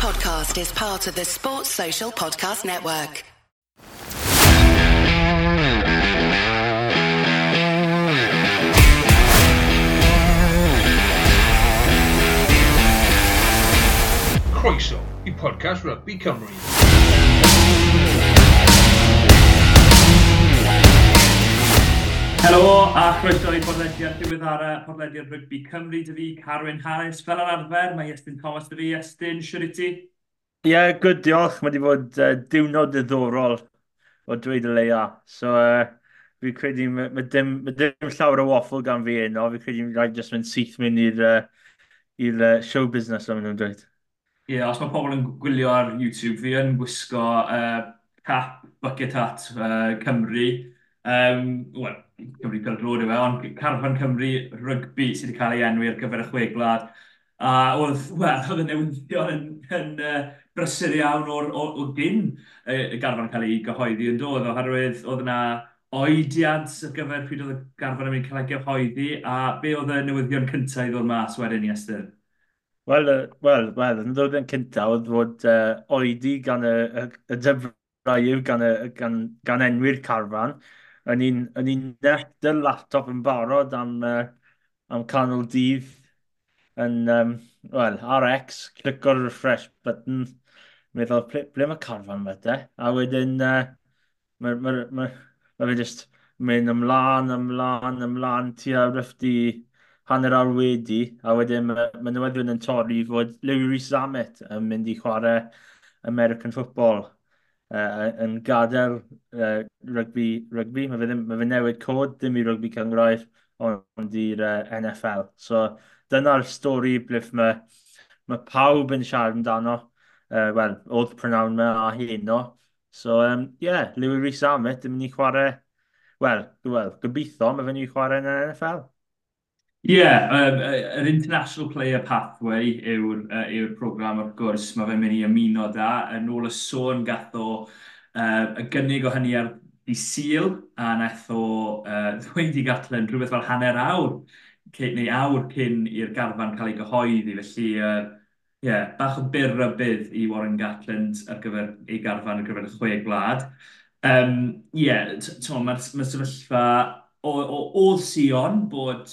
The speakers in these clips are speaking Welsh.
podcast is part of the Sports Social Podcast Network. Croeso i podcast Rugby Cymru. Helo a chroeso i podlediad diweddara podlediad rygbi Cymru dy fi, Carwyn Harris. Fel ar arfer, mae Estyn Thomas dy fi. Estyn, siwr i ti? Ie, yeah, good diolch. Mae wedi bod uh, diwrnod ddiddorol o dweud y leia. So, uh, fi credu, mae ma dim, ma dim llawer o waffle gan fi eno. Fi credu rhaid jyst mynd syth mynd i'r uh, show business o'n nhw'n dweud. Ie, yeah, os mae pobl yn gwylio ar YouTube, fi yn gwisgo uh, cap bucket hat uh, Cymru. Um, well, Cymru Gylgrwyd yw e, ond Carfan Cymru rygbi sydd wedi cael ei enwi ar gyfer y chweg gwlad. A oedd, wel, oedd y newyddion yn, yn uh, brysur iawn o'r, o, o gyn y garfan cael ei gyhoeddi yn dod, oherwydd oedd yna oediad ar gyfer pryd oedd y garfan yn mynd cael ei gyhoeddi, a be oedd y newyddion cyntaf i ddod mas wedyn i Esther? Wel, wel, wel, yn ddod yn cyntaf oedd fod uh, oedi gan y, y, y dyfraif gan, y, gan, gan enwi'r carfan, Yn i'n, net y laptop yn barod am, uh, am canol dydd yn, um, well, RX, clic o'r refresh button, meddwl, ble, ble mae carfan fe te? A wedyn, uh, mae ma, ma, ma fe just mynd ymlaen, ymlaen, ymlaen, ti a ryffdi hanner awr wedi, a wedyn mae ma newyddion yn torri fod Lewis Zamet yn mynd i chwarae American football uh, yn gadael uh, rygbi, rygbi. Mae fe, ddim, mae fe newid cod, dim i rygbi cyngrair, ond i'r uh, NFL. So dyna'r stori blif mae, mae pawb yn siarad amdano. Uh, Wel, oedd prynawn me a heno. So, ie, um, yeah, Lewis Rhys Amet yn mynd i chwarae... Wel, well, gobeithio, mae fe'n mynd i chwarae yn y NFL. Yeah, um, yr International Player Pathway yw'r uh, yw program wrth gwrs. Mae fe'n mynd i ymuno da. Yn ôl y sôn gath o uh, y gynnig o hynny ar i Sil, a naeth o uh, ddweud i Gatlen rhywbeth fel hanner awr, neu awr cyn i'r garfan cael ei gyhoeddi. Felly, uh, yeah, bach o byr bydd i Warren Gatland ar gyfer ei garfan ar gyfer y chwe gwlad. Um, yeah, mae'r ma sefyllfa oedd Sion bod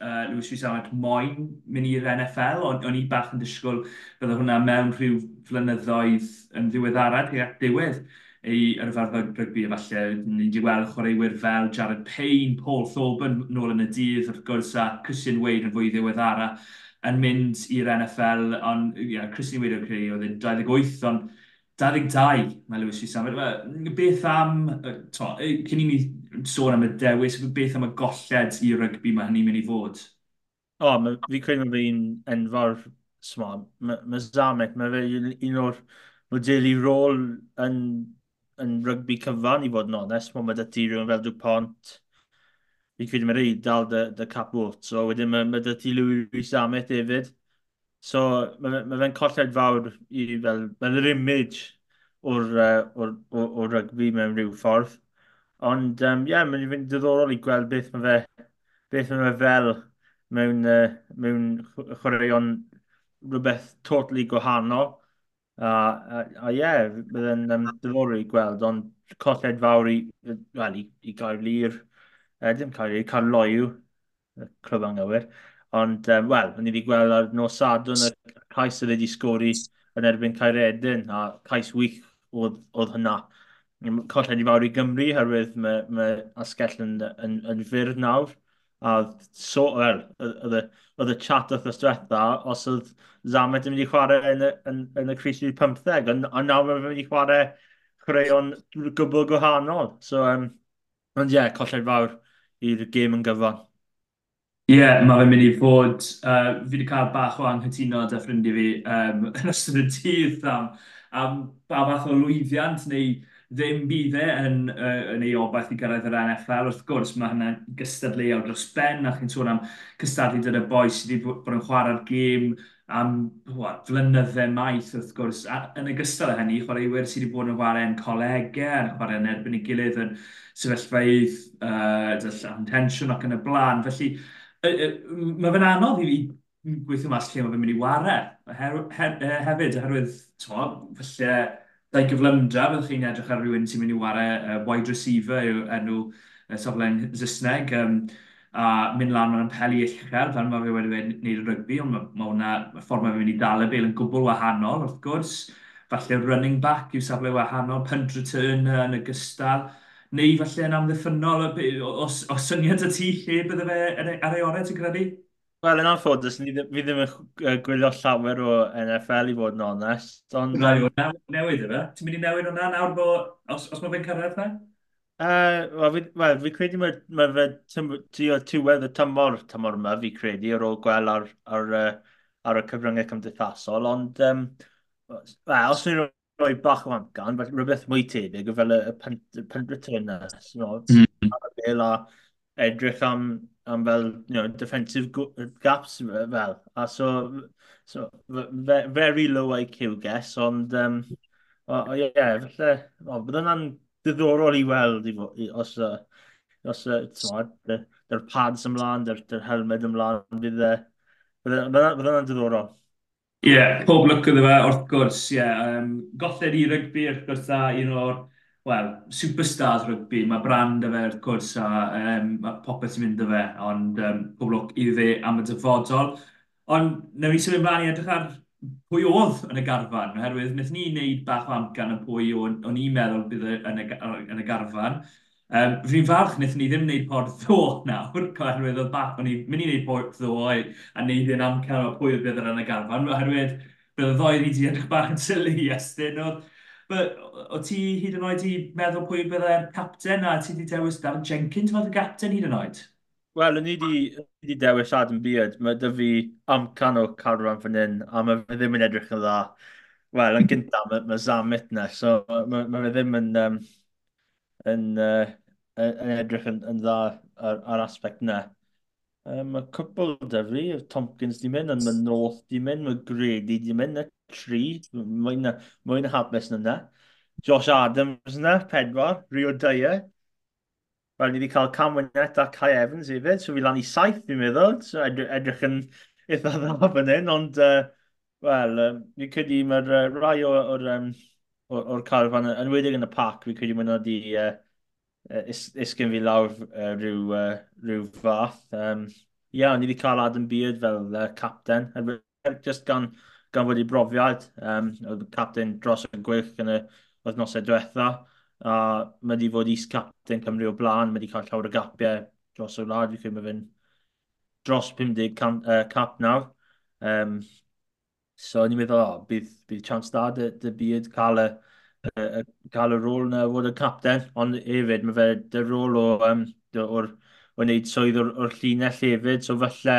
uh, Lewis Rhys Almond moyn mynd i'r NFL, ond o'n i bach yn disgwyl bydde hwnna mewn rhyw flynyddoedd yn ddiweddarad ac diwedd ei yrfarddog rygbi efallai. Ni wedi weld chwaraewyr fel Jared Payne, Paul Thorburn nôl yn y dydd, wrth gwrs, a Christian Wade yn fwy ddiweddara yn mynd i'r NFL, ond yeah, Christian Wade o'r creu oedd yn 28, ond 22 mae Lewis i safod. Beth am, to, cyn i ni sôn am y dewis, beth am y golled i rygbi mae hynny'n mynd i fod? O, oh, ma, fi credu mae fi'n enfawr smod. Mae ma Zamet, mae fe un o'r modeli rôl yn, yn rygbi cyfan i fod yn onest. Mae dy ti rhywun fel Dupont. Fi credu mae'n rhaid dal dy, dy cap wrth. So wedyn mae dy ti Lewis Zamet hefyd. So mae fe'n colled fawr i fel, mae'n yr image o'r, uh, o'r, o'r, o'r rygbi mewn rhyw ffordd. Ond ie, um, yeah, mae'n fynd diddorol i gweld beth mae fe, beth mae fe fel mewn, uh, mewn chwaraeon rhywbeth totally gwahanol. A a, ie, yeah, byddai'n um, diddorol i gweld, ond colled fawr i, well, i, i gael lir, uh, dim cael lir, cael loiw, clwb anghywir. Ond, um, wel, ni wedi gweld ar nos sadwn y cais oedd wedi sgori yn erbyn Caeredin, a cais wych oedd, oedd hynna. Coll wedi fawr i Gymru, herwydd mae, mae asgell yn, yn, yn fyr nawr. A so, wel, oedd y chat oedd ystwetha, os oedd Zamet yn mynd i chwarae yn, yn, yn y Cris 15, ond nawr mae'n mynd i chwarae chwaraeon gwbl gwahanol. So, um, ond ie, yeah, colled fawr i'r gêm yn gyfan. Ie, yeah, mae fe'n mynd i fod... Uh, fi wedi cael bach o anghytuno â ffrindiau fi um, yn ystod y dydd am, am ba fath o lwyddiant neu ddim bydd e yn, uh, yn ei obaith i gyrraedd yr NFL. Wrth gwrs, mae hynna'n gystadleuol dros ben a chi'n sôn am cystadlu dyna boi sydd wedi bod yn chwarae'r gêm am what, flynydde maith wrth gwrs. A, yn ogystal â hynny, chwaraewyr sydd wedi bod yn chwarae'n colegau, yn chwarae'n erbyn ei gilydd yn sefyllfaidd, uh, am tensiwn ac yn y blaen. Felly, mae fe'n anodd i fi gweithio mas lle mae fe'n mynd i wario. Her, her, uh, hefyd, oherwydd, to, falle, dau gyflymdra, byddwch chi'n edrych ar rhywun sy'n mynd i wario uh, wide receiver yw enw uh, safle'n Saesneg, um, a mynd lan mewn peli uchel, fel mae fe wedi wneud y rygbi, ond mae ma hwnna, y ffordd mae fe'n mynd i dal y bel yn gwbl wahanol, wrth gwrs. Falle running back yw safle wahanol, punt return uh, yn ogystal neu falle yn amddiffynol o, o, o syniad y tu lle bydde fe e- ar ei orau ti'n credu? Wel, yn anffodus, fi ddim yn gwylio llawer o NFL i fod yn onest. Ond... Rhaid o'n newid yma. Ti'n mynd i newid hwnna nawr bo, os, os mae fe'n cyrraedd fe? Uh, Wel, fi, well, fi credu mae ma fe tiwedd y tymor, tymor yma, fi credu, ar ôl gweld ar, ar, ar, ar y cyfryngau cymdeithasol. Ond, um, well, os ni'n rhoi bach o amcan, fel rhywbeth mwy tebyg, fel y penderfynas, you know, mm. a edrych am, am fel, you know, defensive gaps fel. A so, so very low IQ guess, ond, um, o, o ie, yeah, felly, o, bydd yna'n diddorol i weld, i, i, os, uh, os, uh, dy'r pads ymlaen, dy'r helmed ymlaen, bydd yna'n e, e, diddorol. Ie, yeah, pob lwc iddo fe, wrth gwrs, ie. Yeah. Um, golled i rygbi, wrth gwrs, a un o'r, wel, superstars rygbi. Mae brand y fe, wrth gwrs, a um, mae popeth sy'n mynd y fe, ond um, pob lwc i fe am y dyfodol. Ond, nawr ni symud mlaen i edrych ar pwy oedd yn y garfan, oherwydd wnaeth ni wneud bach o amcan y pwy o'n, on i'n meddwl bydd yn y, yn y garfan. Um, fi'n falch wnaethon ni ddim wneud pod ddo nawr, oherwydd oedd bach o'n i'n mynd i wneud pod ddo a wneud yn amcan o pwy oedd bydd yn y garfan, oherwydd bydd y ddoedd i di edrych bach yn tylu i estyn. O ti hyd yn oed i meddwl pwy bydd byddai'r capten a ti wedi dewis Darren Jenkins fel y capten hyd yn oed? Wel, ni wedi dewis Adam Beard. Mae dy fi amcan o carfan fan hyn, a mae fe ddim yn edrych yn dda. Wel, yn gyntaf, mae ma Zamet na, so mae ma fe ddim yn... Um, yn, uh, yn edrych yn, yn dda ar, ar aspect na. Um, mae cwbl da fi, Tompkins di mynd, mae North di mynd, mae Grady di mynd, y tri, mae'n na, hapus na na. Josh Adams na, pedwar, Rio Dyer. Wel, ni wedi cael Cam Wynette a Kai Evans hefyd, so fi lan i saith fi'n meddwl, so edrych, edrych yn eitha dda fan hyn, ond, uh, wel, um, ni'n credu mae'r uh, rai o'r um, o'r carfan, yn wedig yn y pac, fi credu mynd wedi uh, is, isgyn fi lawr uh, rhyw, uh, rhyw fath. Um, Ia, yeah, ni wedi cael Adam Beard fel uh, capten, e, just gan, gan fod i brofiad, um, oedd capten dros y gwych yn y wythnosau diwetha, a mae wedi fod is captain Cymru o blaen, mae wedi cael llawer o gapiau dros y wlad, fi credu mae fe'n dros 50 cam, uh, cap nawr. Um, So ni'n meddwl, oh, bydd, bydd chance da dy, dy byd cael y, y, cael y rôl na fod y capten, ond hefyd mae fe dy rôl o, um, o'r o wneud swydd o'r, or llinell hefyd, so falle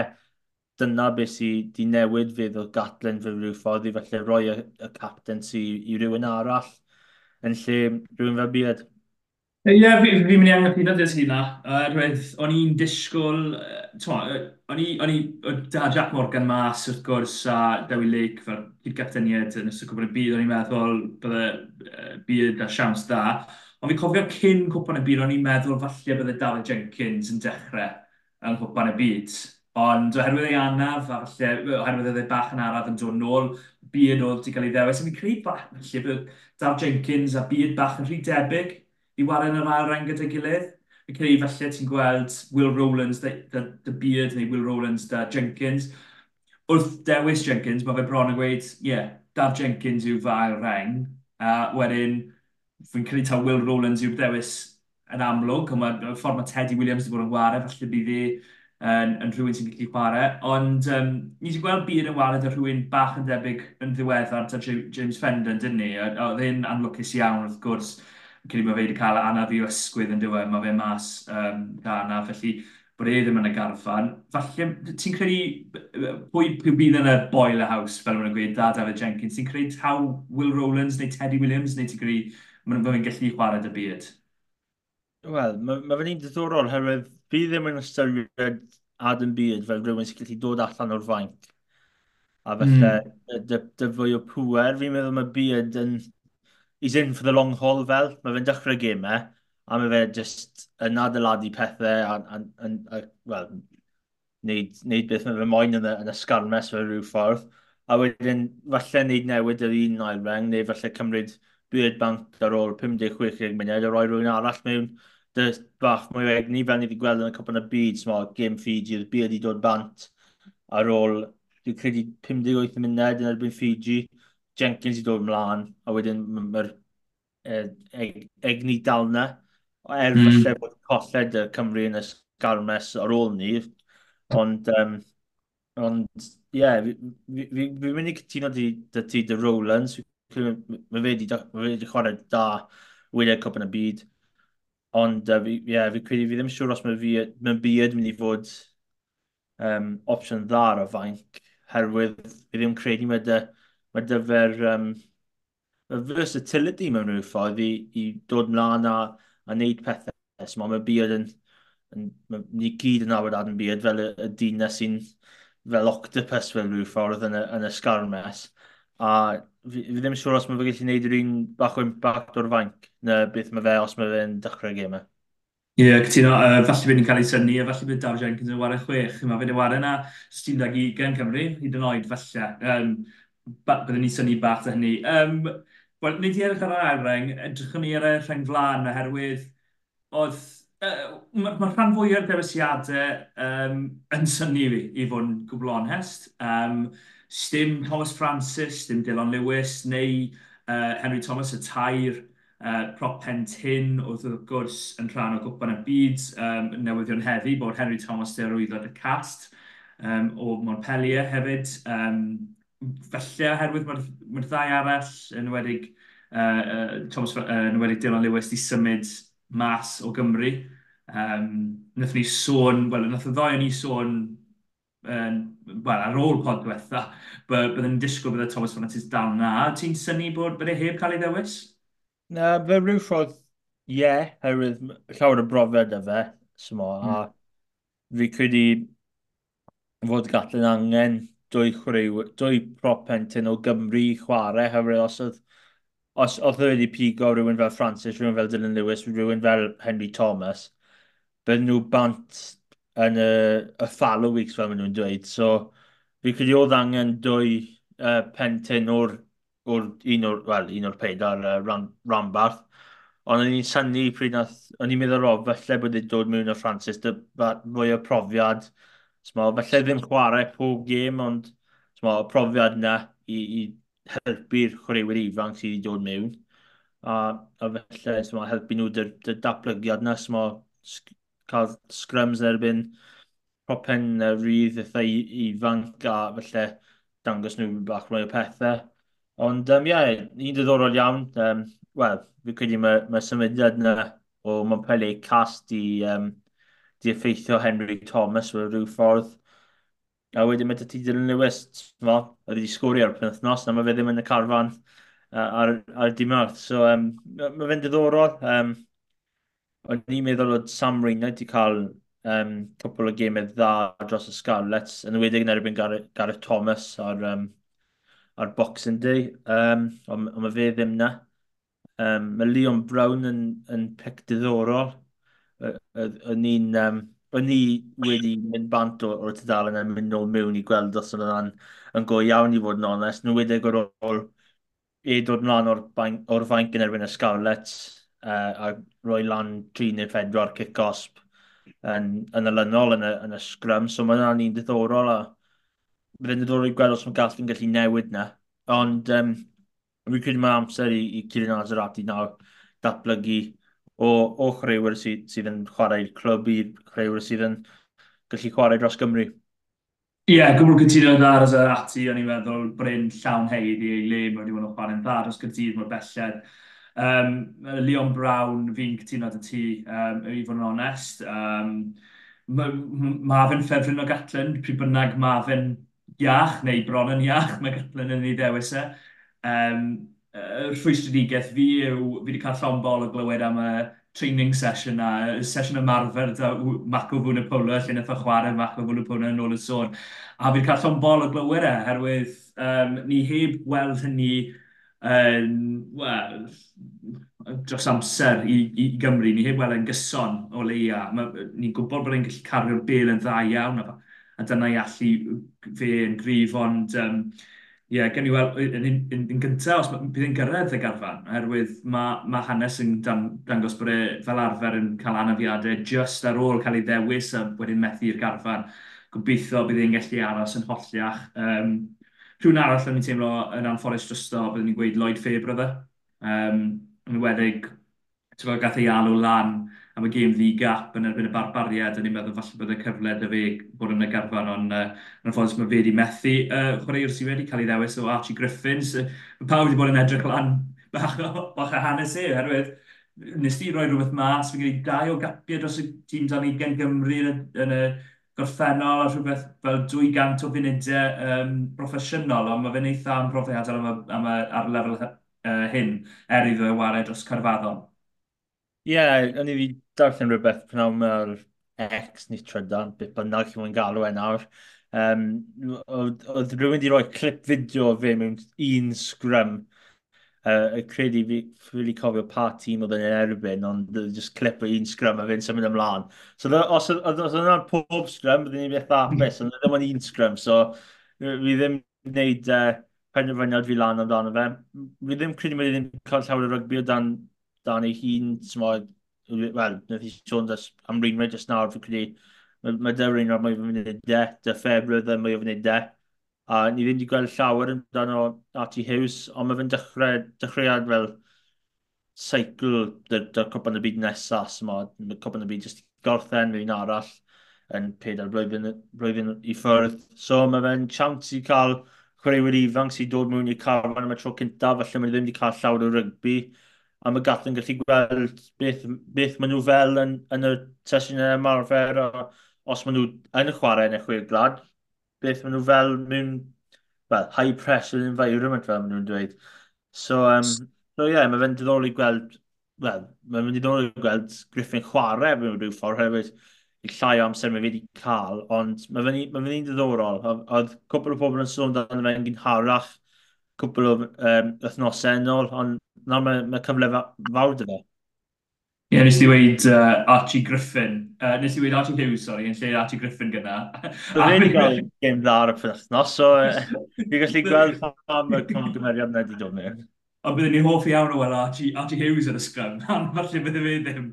dyna beth sydd wedi newid fydd o Gatlin fy rhyw ffordd i falle roi y, y capten sy i rhywun arall yn lle rhywun fel byd. Ie, yeah, fi'n fi mynd i angen hynna dys hynna. Uh, o'n i'n disgwyl, uh, o'n i, o'n i, da Jack Morgan mas wrth gwrs a Dewi Lake fel cyd-gapteniad yn ystod cwbl y byd, o'n i'n meddwl bydde byd a siams da. Ond fi'n cofio cyn cwpan y byd, o'n i'n meddwl falle bydde Daryl Jenkins yn dechrau yn cwpan y byd. Ond oherwydd ei anaf, a falle, oherwydd ei bach yn araf yn dod nôl, byd oedd wedi cael ei ddewis. Fi'n credu bach, falle, bydd Dar Jenkins a byd bach yn rhy debyg i waren yr ail arwain gyda'i gilydd fi'n credu falle ti'n gweld Will Rowlands, the, the, the Beard neu Will Rowlands da Jenkins. Wrth dewis Jenkins, mae fe bron yn gweud, ie, yeah, Dar Jenkins yw fael reng. A uh, wedyn, fi'n credu ta Will Rowlands yw'r dewis yn amlwg, ond mae'r ffordd mae Teddy Williams wedi bod yn wario, falle bydd e yn, yn rhywun sy'n gallu chwarae. Ond um, ni wedi gweld byd yn wared a rhywun bach yn debyg yn ddiweddar ta James Fender, dyn ni? Oedd e'n anlwcus iawn, wrth gwrs, cyn i mae fe wedi cael anaf i ysgwydd yn dweud, mae fe mas um, gana, felly bod e ddim yn y garfan. Falle, ti'n credu, pwy, pwy bydd yn y boiler house, fel mae'n gweud, da David Jenkins, ti'n credu taw Will Rowlands neu Teddy Williams, neu ti'n credu mae'n fy'n gallu chwarae dy byd? Wel, mae ma fe'n un diddorol, herwydd fi ddim yn ystyried Adam Beard fel rhywun sy'n gallu dod allan o'r fainc. A felly, mm. dy, dy fwy o pwer, fi'n meddwl mae Beard yn he's in for the long haul fel. Mae fe'n dechrau gemau, a mae fe just yn adeiladu pethau a, a, a, a well, neud, neud beth mae fe moyn yn y, yn y sgarmes fe rhyw ffordd. A wedyn, falle neud newid yr un ail reng, neu falle cymryd bwyd banc ar ôl 50-60 munud a roi rhywun arall mewn dy bach mwy egni fel ni wedi gweld yn y Cwpan y Byd, sma, Game Fiji, y byd i dod bant ar ôl, dwi'n credu 58 munud yn erbyn Fiji, Jenkins i dod ymlaen, a wedyn mae'r e, egni dal na, er mm. falle bod colled y Cymru yn y sgarmes ar ôl ni, ond, um, ond ie, yeah, fi'n mynd i cytuno dy, dy ti dy Rowlands, mae fe wedi chwarae da wyliau cwp yn y byd, ond uh, fi, yeah, fi, credu, fi ddim siŵr os mae fi, mae byd mynd i fod um, opsiwn dda ar y fainc, herwydd fi ddim credu mae dy, mae dyfer um, y versatility mewn rhyw ffordd i, i dod mlaen a, a wneud pethau. So mae'n byd yn, yn, ni gyd yn awyd ad yn byd fel y, y dinas sy'n fel octopus fel rhyw ffordd yn y, yn y sgarmes. A fi, fi ddim siŵr os mae fe gallu gwneud yr un bach o impact o'r fainc, na beth mae fe os mae fe'n dechrau gemau. Ie, yeah, cytuno, uh, falle bydd ni'n cael ei syni, a falle bydd Daw Jenkins yn wario chwech. Mae fe'n wario na 17 20 Cymru, hyd yn oed falle. Um, byddwn ni syni bach o hynny. Um, Wel, nid i edrych ar yr ereng, edrychwn ni ar y rhain flaen oherwydd oedd uh, mae'r ma rhan fwy o'r gwerthusiadau um, yn syni fi, i fod yn gwbl onest. Um, Stym Thomas Francis, dim Dylan Lewis, neu uh, Henry Thomas y Tair, uh, Prop Pentyn oedd wrth gwrs yn rhan o gwpan y byd um, newyddion heddi bod Henry Thomas derwyddodd y cast um, o Montpellier hefyd. Um, felly oherwydd mae'r mae ddau arall yn wedig uh, uh, Thomas uh, yn wedig Dylan Lewis di symud mas o Gymru. Um, nath ni sôn, wel, nath y ddau ni sôn um, well, ar ôl pod diwetha, byddwn ni'n disgwyl bydd y Thomas Francis dal na. Ti'n syni bod bydd e heb cael ei ddewis? Na, fe rhyw ffordd, ie, yeah, herwydd llawer o brofed y fe, symo, mm. a hmm. fi credu fod Gatlin angen dwy chwriw, dwy propentyn o Gymru chwarae, hyfryd os oedd os oedd wedi pigo rhywun fel Francis, rhywun fel Dylan Lewis, rhywun fel Henry Thomas, bydden nhw bant yn y, y fallow weeks fel maen nhw'n dweud. So, fi credu oedd angen dwy uh, pentyn o'r, or un o'r, well, un o'r peidar uh, ran, Rambarth. Ond o'n i'n synnu pryd nath, o'n i'n meddwl o, falle bod wedi dod mewn o Francis, dy, fwy o profiad, Smo, falle ddim chwarae pob gêm, ond smo, y profiad yna i, i helpu'r chwaraewyr ifanc sydd wedi dod mewn. A, a felly, smo, helpu nhw dy, dy datblygiad yna, smo, cael scrums erbyn propen uh, rydd eitha ifanc a felly dangos nhw bach mwy o pethau. Ond, um, ie, yeah, un diddorol iawn. Um, Wel, fi credu mae ma symudiad yna o Montpellier cast i um, di effeithio Henry Thomas o rhyw ffordd. A wedyn mae ti Dylan Lewis, mo, oedd wedi sgwri ar penthnos, na mae fe ddim yn y carfan ar, ar dimawrth. So, um, mae fe'n diddorol. Um, o'n i'n meddwl oedd Sam Reina wedi cael um, cwpl o gemau dda dros y Scarlets, yn wedig yn erbyn Gareth, Gareth Thomas ar, um, ar Boxing Day, um, ond mae fe ddim na. Um, mae Leon Brown yn, yn pic diddorol, o'n i'n um, o'n i wedi mynd bant o'r, or tydalen a mynd nôl mewn i gweld os oedd yn, yn go iawn i fod yn onest. Nhw wedi gwrdd ôl e dod mlaen o'r, or fainc yn erbyn y Scarlets uh, a roi lan 3 neu 4 cic gosb yn, yn y lynol yn y, yn y scrum. So mae yna'n un diddorol a fydd yn diddorol i gweld os mae gall yn gallu newid na. Ond um, fi'n credu mae amser i, i Cirin Azerati nawr datblygu o, o chreuwyr sydd, sydd yn chwarae'r clwb i chreuwyr sydd yn gallu chwarae dros Gymru. Ie, yeah, gwbl cytuno yn ddar as yr ati, o'n i'n meddwl Bryn llawn heid i ei le, mae wedi bod yn chwarae'n dda dros gydydd mor belled. Um, Leon Brown, fi'n cytuno dy ti, um, i fod yn onest. Um, mae fe'n ffefryn o Gatlin, pryd bynnag mae fe'n iach neu bron yn iach, mae Gatlin yn ei ddewis e. Um, uh, rhwystredigaeth fi yw, fi wedi cael llawn bol o glywed am y training session a session ymarfer da Maco Fwna Pwla lle wnaeth o chwarae Maco Fwna Pwla yn ôl y sôn. A fi wedi cael llawn bol o glywed e, herwydd um, ni heb weld hynny um, well, dros amser i, i Gymru. Ni heb weld e'n gyson o leia. Ni'n gwybod bod e'n gallu cario'r bel yn dda iawn a, a dyna i allu fe yn grif, ond um, ie, yeah, gen i weld, yn, yn, yn, yn gyntaf, os bydd e'n gyrraedd y garfan, oherwydd mae ma hanes yn dan, dangos bod e fel arfer yn cael anafiadau just ar ôl cael ei ddewis a wedyn methu'r garfan. Gobeithio bydd e'n gallu aros yn holliach. Um, Rhywun arall yn teimlo yn anffodus drosto, byddwn ni'n gweud Lloyd Fabre, Fairbrother. Um, e. yn wedig, ti'n gath ei alw lan am y gêm ddi gap yn erbyn y barbariad, a ni'n meddwl falle bod y cyfle dy fe bod yn y garfan, ond uh, yn ffordd mae fe wedi methu. Uh, chwaraewr sydd wedi cael ei ddewis o Archie Griffins, uh, pawb wedi bod yn edrych lan bach bach a hanes e, herwydd nes ti roi rhywbeth mas, fi'n gwneud dau o gapiau dros y tîm dan i gen Gymru yn, yn y gorffennol a rhywbeth fel 200 o funudau um, broffesiynol, ond mae fe'n eitha am profiadol am, am, am, ar lefel uh, hyn, er iddo e wared dros Carfaddon. Ie, yeah, o'n i fi darllen rhywbeth pan am yr ex ni trydan, beth bynnag chi'n galw e nawr. Um, oedd rhywun wedi rhoi clip fideo o fe mewn un sgrym. Uh, credu fi wedi cofio pa tîm oedd yn erbyn, ond just clip o un sgrym a fe'n symud ymlaen. So os oedd yna'n pob sgrym, byddwn ni'n beth apus, ond ddim yn un sgrym. So fi ddim wneud uh, penderfyniad fi lan amdano fe. Fi ddim credu bod ddim cael llawer o rygbi o dan dan ei hun, wel, wnaeth i sôn am rhywun jyst nawr, fi'n credu, mae, mae dy rhywun o'r mwy o fynd de, dy ffebrydd yn mwy o fynd de, a ni ddim wedi gweld llawer yn dan o Archie Hughes, ond mae fe'n dechrau, dechreuad fel seicl dy cwpan y byd nesaf, mae cwpan y byd jyst gorffen mewn arall yn pedair blwyddyn, blwyddyn i ffwrdd. So mae fe'n chance i cael chwaraewyr ifanc sy'n dod mewn i'r carfan am y tro cyntaf, felly mae ddim wedi cael llawer o rygbi a mae gath yn gallu gweld beth, beth maen nhw fel yn, yn y sesiynau ymarfer a os maen nhw yn y chwarae yn y chwyr glad, beth maen nhw fel mewn well, high pressure environment fel maen nhw'n dweud. So, um, so yeah, mae fe'n diddorol i gweld, well, mae fe'n diddorol i gweld Griffin chwarae mewn rhyw ffordd hefyd i llai o amser mae fe wedi cael, ond mae fe'n ma fe ddiddorol. Oedd cwpl o bobl yn sôn dan fe'n gynharach, cwpl o um, wythnosau yn ôl, ond nawr mae, mae cyfle fawr dy fe. Ie, yeah, nes i weid uh, Archie Griffin. Uh, nes i weid Archie Hughes, sorry, yn lle Archie Griffin gyda. Dwi'n ei gael game dda ar y pethnos, so fi'n gallu gweld pam y cymgymeriad na wedi dod mewn. Ond byddwn ni hoff iawn o weld Archie, Archie Hughes yn y sgrym, ond falle byddwn e fe ddim.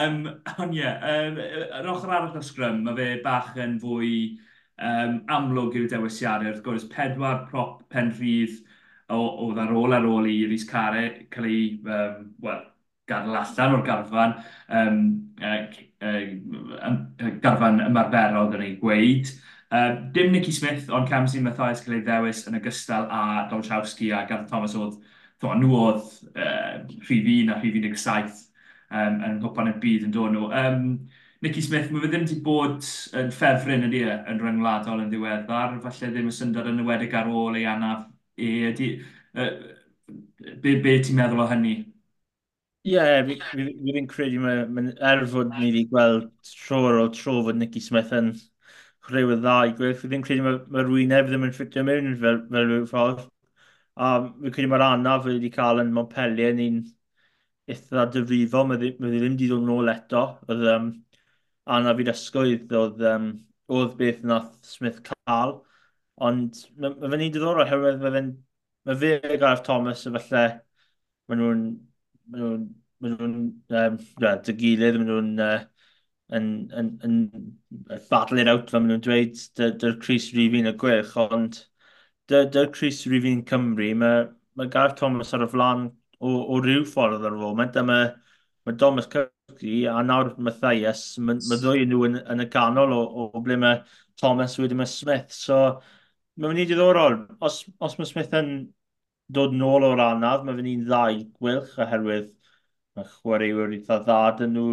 Um, ond ie, yeah, um, yr ochr arall o sgrym, mae fe bach yn fwy um, amlwg i'w dewisiadau. Wrth gwrs, pedwar prop pen rhydd oedd ar ôl ar ôl i Rhys Care cael ei, um, well, gadael allan o'r garfan, um, uh, uh, garfan ymarferol yn ei gweud. Uh, dim Nicky Smith, ond Camsey Mathias cael ei ddewis yn ogystal a Dolchowski a Gareth Thomas oedd, thwa, nhw oedd uh, rhif 1 a rhif 17 um, yn gwpan y byd yn dod nhw. Um, Nicky Smith, mae fe ddim wedi bod yn ffefryn ydy e, yn ryngwladol yn ddiweddar, falle ddim yn syndod yn ywedig ar ôl ei anaf e, Ydy, uh, be, be ti'n meddwl o hynny? Ie, yeah, fi ddim credu mae ma er fod ni wedi gweld tro o tro fod Nicky Smith yn chwaraewyr dda i gwyth. Fi ddim credu mae ma rwyneb ddim yn ffitio mewn fel, fel rhyw ffordd. A fi'n credu mae'r anaf wedi cael yn Montpellier yn un eitha dyfrifo. Mae ddim wedi dod nôl eto. Oedd um, anaf i'r ysgwydd oedd, um, oedd beth nath Smith cael. Ond mae ma fe'n ei diddorol oherwydd mae fe'n... Mae fe a Gareth Thomas efallai maen nhw'n maen nhw'n maen nhw'n um, dy gilydd, maen nhw'n uh, yn, yn, yn, battle it out fel maen nhw'n dweud dy'r dy Chris Rifin y gwech, ond dy'r dy Chris Rifin Cymru, mae, mae Gareth Thomas ar y flan o, o ryw ffordd ar y foment, a mae, mae Thomas Cyrci a nawr Matthias, mae, mae ddwy nhw yn, yn y canol o, o ble mae Thomas wedi mae Smith, so Mae'n mynd i ddiddorol. Os, os mae Smith yn dod nôl o'r anaf, mae fynd i'n ddau gwylch oherwydd mae chwaraewyr eitha dda dyn nhw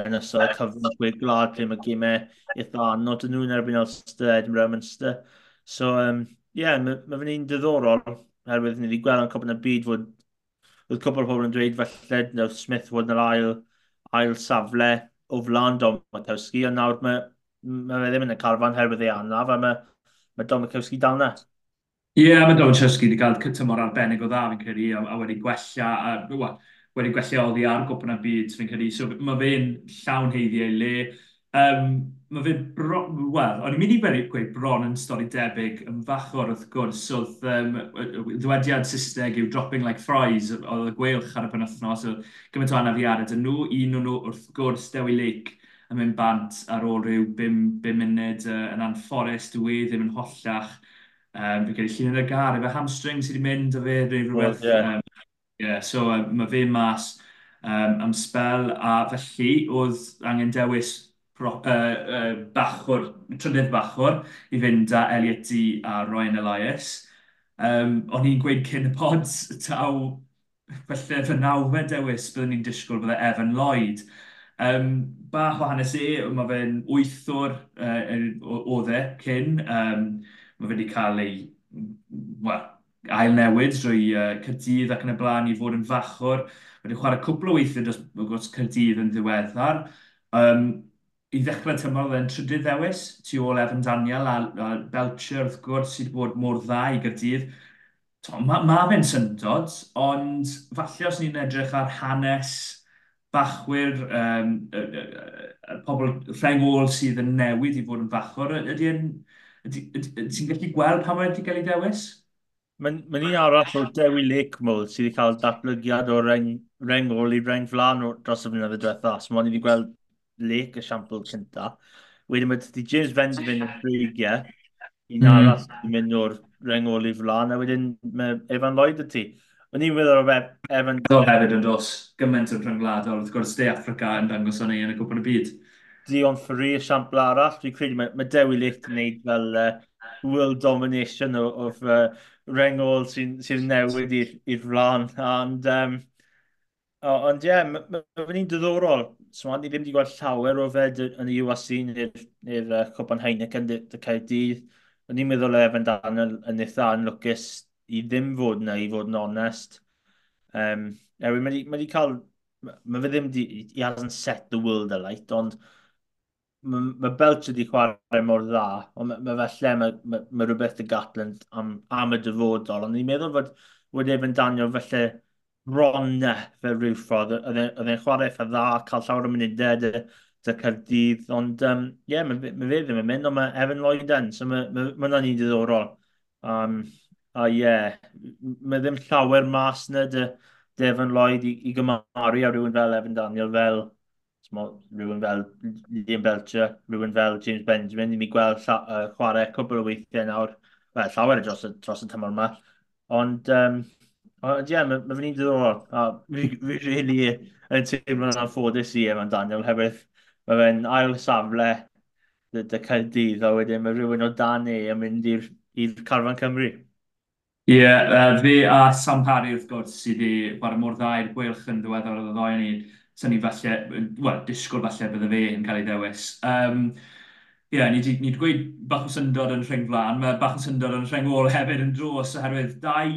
yn ysod cyfnod gwedd glad lle mae gymau eitha anod dyn nhw'n erbyn Ulster, Edinburgh, Munster. So, um, yeah, mae, mae fynd i'n diddorol oherwydd ni wedi gweld yn cwbl yn y byd fod oedd cwbl o pobl yn dweud felly nawr Smith fod yn yr ail, ail safle o flan Dom Matowski, ond nawr mae, mae fe ddim yn y carfan herwydd ei anaf, a mae mae Domikowski dal na. Ie, yeah, mae Domikowski wedi cael cytymor arbennig o dda, fi'n credu, a, a wedi gwella, a, wedi gwella oddi ar gwpan y byd, fi'n credu. So, mae fe'n llawn heiddiau le. Um, mae fe bron, wel, o'n i'n mynd i gweud bron yn stori debyg yn fachor wrth gwrs, oedd um, ddwediad Saesneg yw dropping like fries, oedd y gweilch ar y penwthnos, oedd gymaint o anafiadau dyn nhw, un o'n nhw wrth gwrs Dewi Lake, yn mynd bant ar ôl rhyw 5 munud uh, yn anfforest, dwi e ddim yn hollach. Um, fi'n credu llun yn y gar, efo hamstring sydd wedi mynd o fe, rhyw rhywbeth. Well, yeah. Um, yeah, so uh, mae fe mas um, am spel, a felly oedd angen dewis pro, uh, uh, bachwr, trydydd bachwr i fynd â Elliot D a Ryan Elias. Um, o'n i'n gweud cyn y pods, taw, felly fy nawfed dewis byddwn ni'n disgwyl bydde Evan Lloyd. Um, bach o hanes e, mae fe'n wythwr uh, o dde cyn. Um, mae fe wedi cael ei well, ail newid drwy uh, Cyrdydd ac yn y blaen i fod yn fachwr. Wedi chwarae cwpl o weithiau dros, dros Cyrdydd yn ddiweddar. Um, I ddechrau tymor oedd e'n trydydd ddewis, tu ôl Evan Daniel a, a Belcher wrth gwrs sydd wedi bod mor dda i Gyrdydd. Mae ma fe'n syndod, ond falle os ni'n edrych ar hanes bachwyr, um, y, y, y, pobl rhengol sydd yn newid i fod yn fachwr, ydy ti'n gallu gweld pa mae wedi cael ei dewis? Mae'n ma un arall o Dewi Lakemull sydd wedi cael datblygiad o reng, rengol i reng flan dros y flynyddoedd diwetha. So mae'n i wedi gweld Lake y siampl cynta. Wedyn mae wedi James Benjamin yn breigiau, un mhm. arall mm. mynd o'r rengol i flan, a wedyn mae Evan Lloyd y ti. Mae'n un meddwl o fe, er Evan. Do hefyd yn dos, gymaint o'r rhyngwladol, wrth gwrs, De Africa yn dangos o'n ei yn y Cwpan y Byd. Dion Ferri, siampl arall, dwi'n credu mae, mae Dewi Lit yn gwneud fel uh, world domination o, o uh, rengol sy'n sy newid i'r flan. Ond, um, ond ie, yeah, mae'n un diddorol. So, ni ddim wedi gweld llawer o fed yn y USC neu'r uh, Cwpan Copenhagen dy y Caerdydd. O'n i'n meddwl Evan dan yn eitha yn lwcus i ddim fod yna, i fod yn onest. Um, Ewi, mae wedi cael... Mae fe ddim di, he hasn't set the world alight, ond mae ma Belch wedi chwarae mor dda, ond mae ma felly mae ma, ma rhywbeth y Gatland am, am y dyfodol, ond ni'n meddwl fod wedi efo'n danio felly ronna fe rhyw ffordd, e, oedd e'n chwarae eitha dda, cael llawer o munudau e, dy, dy Cyrdydd, ond um, yeah, mae ma fe ddim yn mynd, ond mae Evan Lloyd yn, so mae ma, ma, ma ni'n diddorol. Um, a ie, yeah, mae ddim llawer mas na dy Devon Lloyd i, i gymaru a rhywun fel Evan Daniel, fel rhywun fel Liam Belcher, rhywun fel James Benjamin, i mi gweld uh, chwarae cwbl o weithiau nawr, well, llawer dros y, dros y tymor yma. Ond, um, ond ie, yeah, mae ma fy'n diddorol. A fi, fi really yn teimlo'n anffodus i Evan Daniel, hefyd mae fe'n ail safle dy, dy Caerdydd, a wedyn mae rhywun o dan e yn mynd i'r carfan Cymru. Ie, yeah, uh, fe a Sampari wrth gwrs sydd wedi bara mor dda i'r gwelch yn ddiweddar o y ni. Swn i falle, wel, disgwyl falle bydde fe yn cael ei ddewis. Um, Ie, yeah, ni wedi gweud bach o syndod yn rheng flan, mae bach o syndod yn rheng ôl hefyd yn dros oherwydd dau,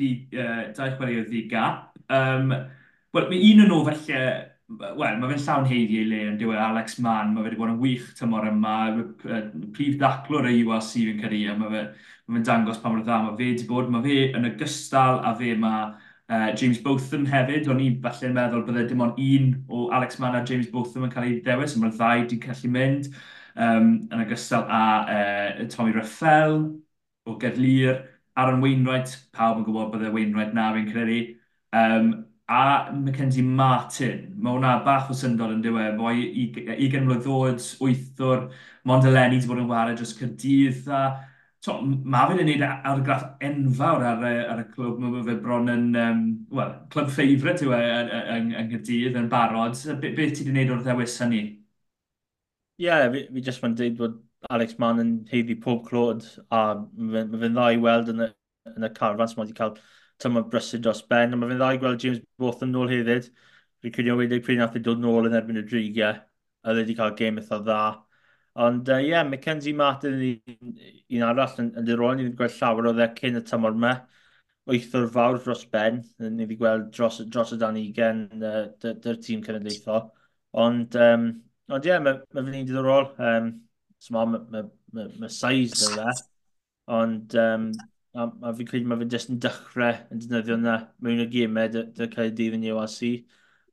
di, uh, dau chwaraeodd ddi gap. Um, Wel, mae un yn o felly, wel, mae fe'n llawn heiddi ei le yn diwedd Alex Mann, mae fe wedi bod yn wych tymor yma, prif ddaclwr e y UAC fi'n credu, a mae fe mae'n dangos pa mor dda mae fe wedi bod. Mae fe yn ogystal a fe mae uh, James Botham hefyd. O'n i falle'n meddwl bydde dim ond un o Alex Mann a James Botham yn cael ei ddewis, ond mae'r ddau wedi gallu mynd. Um, yn ogystal â uh, Tommy Raffel o Gerlir, Aaron Wainwright, pawb yn gwybod bydde Wainwright na fi'n credu. Um, a Mackenzie Martin. Mae hwnna bach o syndod yn diwedd. Fo 20 mlynedd ddod, wythwr, Mondeleni wedi bod yn wario dros Cyrdydd a so, mae fe'n gwneud argraff enfawr ar, ar y clwb. Mae fe bron yn, um, well, clwb ffeifrit yw e, yng Nghyrdydd yn barod. Be, beth ti wedi gwneud o'r ddewis hynny? Ie, yeah, fi, fi jyst fan dweud bod Alex Mann yn heiddi pob clod a mae fe'n dda i weld yn y, yn y carfan sy'n wedi cael tymor brysur dros Ben mae fe'n dda i gweld James Botham nôl hefyd. Fi'n credu o wedi pryd nath i e dod nôl yn erbyn y drigiau a e wedi cael game eitha dda. Ond ie, uh, yeah, Mackenzie Martin un, un arall yn, yn dirwyn, ni'n gweld llawer o dde cyn y tymor yma. Wythwr fawr dros ben, ni wedi gweld dros, dros y dan ugen uh, dy'r tîm cenedlaethol. Ond, um, ond ie, yeah, mae ma fy'n un diddorol. Um, mae ma, ma, ma, ma size dy dde. Ond um, a, a fi'n credu mae fe'n jyst yn dechrau yn defnyddio yna mewn y gymau dy, dy cael ei dydd yn URC.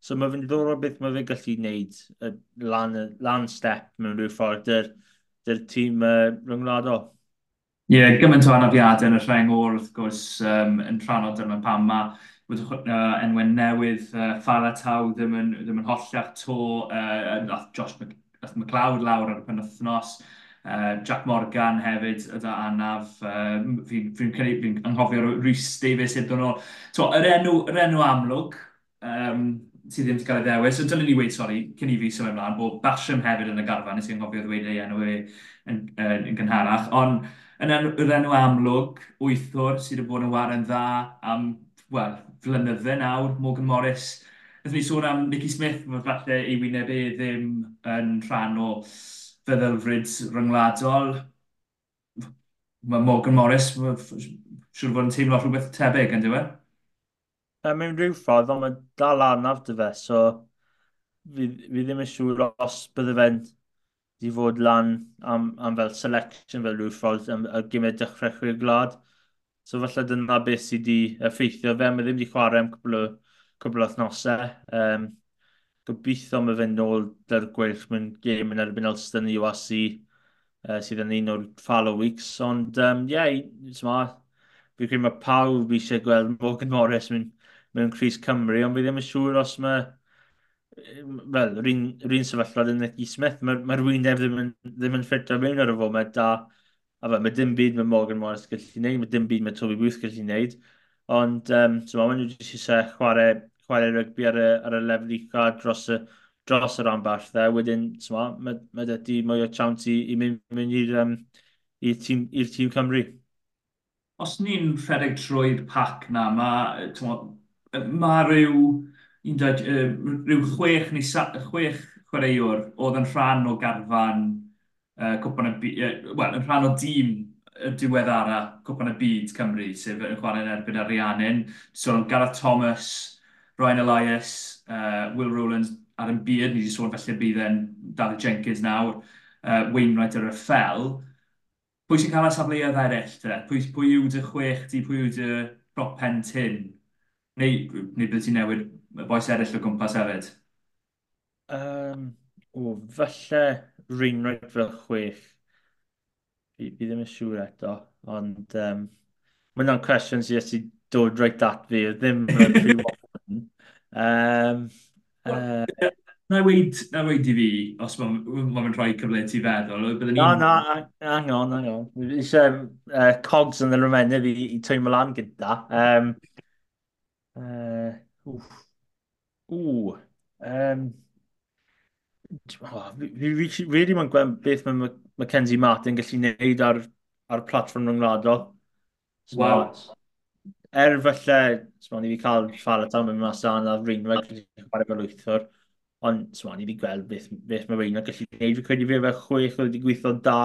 So mae fe'n ddiddorol beth mae fe gallu gwneud lan, lan step mewn rhyw ffordd dy'r, dyr tîm uh, ryngwladol. Ie, yeah, gymaint o anafiadau yn y rheng o'r wrth gwrs um, yn rhanod dyma pam mae wedi uh, enwau newydd uh, Farah Taw ddim yn, ddim yn hollach to uh, nath Josh Mc, McLeod lawr ar y penwthnos. Uh, Jack Morgan hefyd yda anaf. Uh, fi'n fi fi fi'n anghofio Rhys Davies iddyn nhw. So, yr enw, yr enw amlwg, um, sydd ddim wedi cael ei ddewis. So dylen ni weid, sori, cyn i fi symud ymlaen, bod Basham hefyd yn y garfan, nes i'n gofio ddweud ei enw e yn, yn, yn gynharach, ond yn yr enw amlwg, wythwr sydd wedi bod yn waren dda am, wel, flynydde nawr, Morgan Morris. Ydyn ni sôn am Nicky Smith, mae falle ei wyneb e ddim yn rhan o feddylfryd ryngwladol. Mae Morgan Morris, siwr fod yn teimlo rhywbeth tebyg, yn diwedd? uh, mewn rhyw ffordd, ond mae dal arnaf dy fe, so fi, fi ddim yn siŵr os bydde fe'n di fod lan am, am fel selection fel rhyw ffordd am y gymryd dechrau dechrechwyr glad. So falle dyna beth sydd wedi effeithio fe, mae ddim wedi chwarae am cwbl o, cwbl o thnosau. Um, gobeithio mae fe'n nôl dy'r gweill mewn gêm yn erbyn Elston i wasi uh, sydd yn un o'r follow weeks. Ond, ie, um, yeah, fi'n credu mae pawb eisiau gweld Morgan Morris mewn mewn Cris Cymru, ond fi ddim yn siŵr os mae wel, yr un sefyllfa yn Nicky Smith, mae'r ma wyneb ddim yn, ddim yn ffit ar mewn ar y fo, mae da... a fe, mae dim byd mae Morgan Morris gallu gwneud, mae dim byd mae Toby Booth gallu gwneud, ond um, so mae nhw wedi eisiau chwarae, chwarae rygbi ar y, ar y lefel ucha dros y, dros y ramball dde, wedyn so, mae, mae dydy mwy o chawnt i, i mynd, mynd i'r um, tîm, tîm Cymru. Os ni'n rhedeg trwy'r pac na, mae mae rhyw, un dweud, rhyw chwech neu sa, chwech chwaraewr oedd yn rhan o garfan uh, cwpan y byd, wel, yn rhan o dîm y diweddara cwpan y byd Cymru, sef yn chwarae'n erbyn Ariannin. So, Gareth Thomas, Ryan Elias, uh, Will Rowlands ar yn byd, ni wedi sôn felly bydd e'n David Jenkins nawr, uh, Wainwright ar y ffel. Pwy sy'n cael y safleoedd eraill te? Pwy, pwy yw dy chwech di, pwy yw dy prop pen tyn neu, neu bydd ti'n newid y boes eraill o gwmpas hefyd? Um, o, falle Rheinrod fel chwech. Fi, fi ddim yn siŵr eto, ond um, mae yna'n cwestiwn sydd wedi dod reit at fi, ddim yn pre-warning. um, uh, Na weid, na weid i fi, os mae'n ma rhoi cyfle ti feddwl, byddwn ni'n... No, no, hang on, hang on. Eisiau uh, cogs yn yr ymennydd i, i twymo lan gyda. Um, Uh, wff. Ww. Um, fi wedi really gweld beth mae Mackenzie Martin gallu gwneud ar, ar platform rhyngwladol. Wow. Er falle, so ni fi cael ffal ataw mewn mas dan a Reinweg gallu chwarae fel wythwr, ond so ni fi gweld beth, beth mae Reinweg gallu gwneud. Fi credu fe fe chwech oedd wedi gweithio da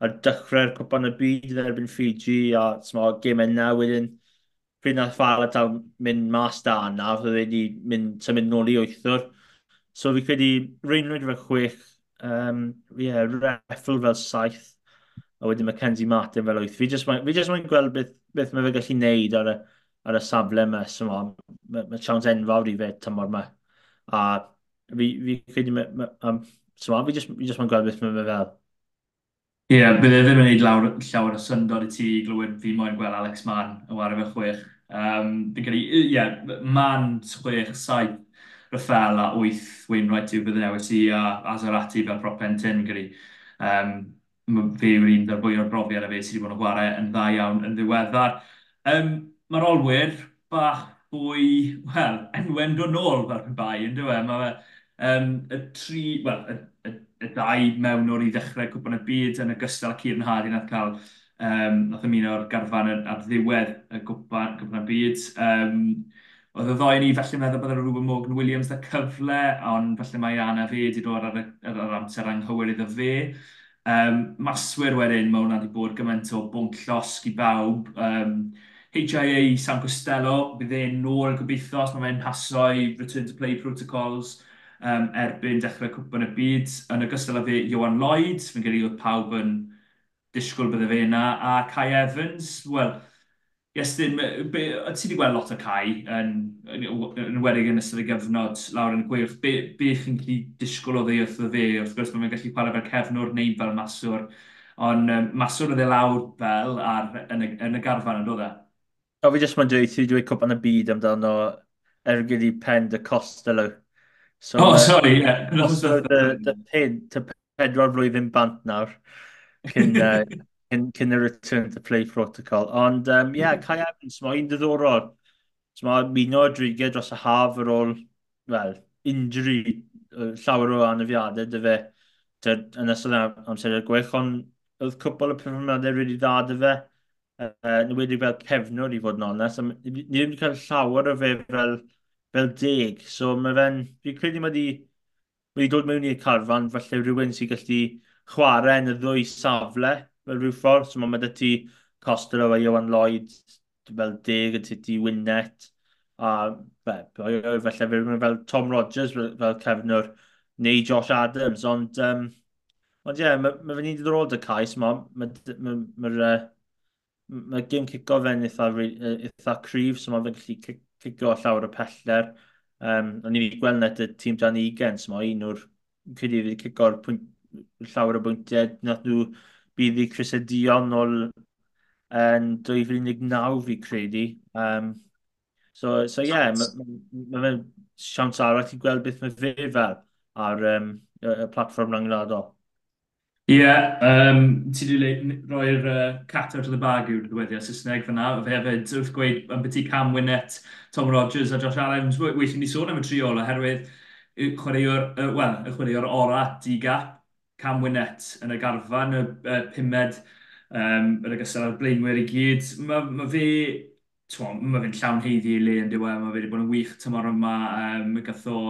ar dechrau'r cwpan y byd yn erbyn Fiji a so gemau na wedyn bryd nath Faradaw mynd mas da yna, fydde wedi mynd, symud nôl i wythwr. So fi credu Reinwyd fel chwech, um, yeah, Reffel fel saith, a wedyn Mackenzie Martin fel wyth. Fi jyst mae'n gweld beth, beth mae fe gallu neud ar y, ar y safle yma. So, mae, ma, mae siawns enfawr i fe tymor yma. A fi, fi credu, ma, ma, um, so, fi jyst, fi jyst mae'n gweld beth mae fe fel. Ie, yeah, bydde ddim yn gwneud llawer, llawer o syndod i ti glywed fi moyn gweld Alex Mann yn wario fe chwech. Um, Fi'n credu, ie, yeah, man 6-7 Rafael a 8 Wainwright yw bydd newis i a Azarati fel propen tyn gyda. Um, fe yw'r un dy'r fwy o'r brofiad a fe sydd wedi bod yn chwarae yn dda iawn yn ddiweddar. Um, Mae'r olwyr bach fwy, wel, enwen dod nôl fel rhywbeth bai, yn dweud. Mae um, y tri, wel, y, y, y, dau mewn o'r i ddechrau cwpan y byd yn ogystal â Cian Hardin at cael Um, nath ymuno o'r garfan ar ddiwedd y gwpan, gwpan byd. Um, oedd y ddoi ni felly meddwl bod yr Ruben Morgan Williams da cyfle, ond felly mae Anna fe wedi dod ar, ar, ar amser anghywir iddo fe. Um, maswyr wedyn, mae hwnna wedi bod gymaint o bwnc llosg i bawb. Um, HIA San Costello, bydd e'n nôl gobeithio os mae fe'n paso i return to play protocols um, erbyn dechrau cwpan y byd. Yn ogystal â fe, Johan Lloyd, fe'n gyrru oedd pawb yn disgwyl bydde fe yna. A Kai Evans, wel, Iestyn, be, ti wedi gweld lot o Kai yn, yn, yn wedig yn ystod y gyfnod lawr yn y gweilch. Be, be chi'n gallu disgwyl o dde wrth o fe? Wrth gwrs, mae'n gallu chwarae fel cefnwr neu fel maswr. Ond um, maswr oedd e lawr fel ar, yn, y, yn y garfan yn dod e? O, fi jyst mae'n dweud, ti wedi dweud cwpan y byd amdano ergyd i pen dy Costello. So, oh, sorry, yeah. Dy the, the, pedwar flwyddyn bant nawr cyn, uh, cyn, cyn y return to play protocol. Ond, um, yeah, mm. Kai Evans, mae un diddorol. Mae Mino adrigau dros y haf ar ôl, well, injury, llawer o anafiadau, dy fe, yn ystod amser y gwech, ond oedd cwbl y perfformiadau wedi dda dy fe. Uh, Nid wedi fel cefnod i fod yn onest. Ni ddim wedi cael llawer o fe fel, fel deg. So mae fe'n... Fi'n credu mae wedi dod mewn i'r carfan, falle rhywun sy'n gallu chwarae yn y ddwy safle fel rhyw ffordd. So mae ti Costa o Iwan Lloyd, fel deg yn tyd i Wynnet, a fe, falle fe, fel Tom Rogers fel cefnwr, neu Josh Adams, ond um, Ond ie, yeah, mae ma fe ni wedi dod y cais, Mae ma, ma, ma, ma, ma gym cico fe'n eitha, eitha cryf, so mae fe'n gallu cico llawer o peller. Um, o'n i wedi gweld net y tîm dan 20, so mae un o'r cyddi wedi cico'r pwynt llawer o bwyntiau. Nath nhw bydd i Chris Crisedion ôl yn 2019 fi credu. Um, so, so ie, yeah, mae fe'n siawns arall i gweld beth mae fe fel ar um, y platfform rhyngwladol. Ie, yeah, um, ti wedi rhoi'r uh, cat out of the bag yw'r ddweddiau Saesneg fyna. Fe hefyd wrth gweud am i Cam Wynnet, Tom Rogers a Josh Adams. Weithio'n ni sôn am y triol oherwydd chwaraewr, uh, well, y chwaraewr ora, di-gap, Cam Wynett yn y garfan, y, y pumed, um, yn ogystal â'r blaenwyr i gyd. Mae ma fe mae fe'n llawn heiddi i le yn diwedd, mae fe wedi bod yn wych tymor yma, um, gath o,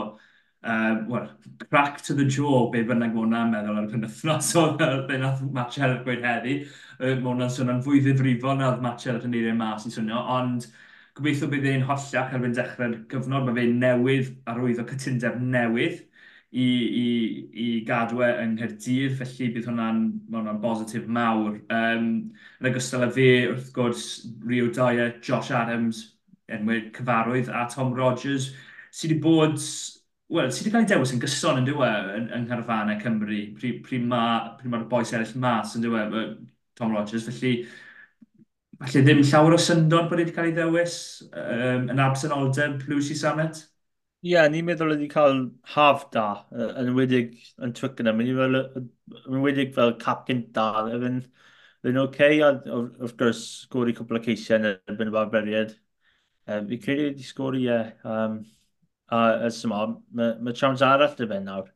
um, well, crack to the jaw, be bynnag mae hwnna'n meddwl ar y penwthnos, o fe nath match Herod gweud heddi, mae hwnna'n swnio'n fwy ddifrifol nath match Herod yn eiriau mas i swnio, ond gobeithio bydd e'n hollach ar fynd dechrau'r cyfnod, mae fe'n newydd ar wyth o cytundeb newydd, i, i, i gadw e yng Nghyrdydd, felly bydd hwnna'n hwnna bositif mawr. Um, yn ogystal â fe, wrth gwrs, Rio Dyer, Josh Adams, enwyr cyfarwydd, a Tom Rogers, sydd wedi bod Wel, sydd wedi cael ei dewis yn gyson yn dywe yn, yng Ngharfanau Cymru, pryd pr mae'r ma boes eraill mas yn dywe, Tom Rogers, felly falle ddim llawer o syndod bod wedi cael ei ddewis um, yn absenoldeb Lucy Samet? Ie, yeah, ni'n meddwl wedi cael haf da, yn wedig yn Twickenham. Ni'n meddwl, yn wedig fel cap gynta. Fe'n efo'n efo'n oce, a wrth gwrs, sgori cwpl o ceisiau yn erbyn y barberiad. Yy, Fi credu wedi sgori, ie. Yeah. Um, A ys yma, mae ma chams arall dy fe nawr.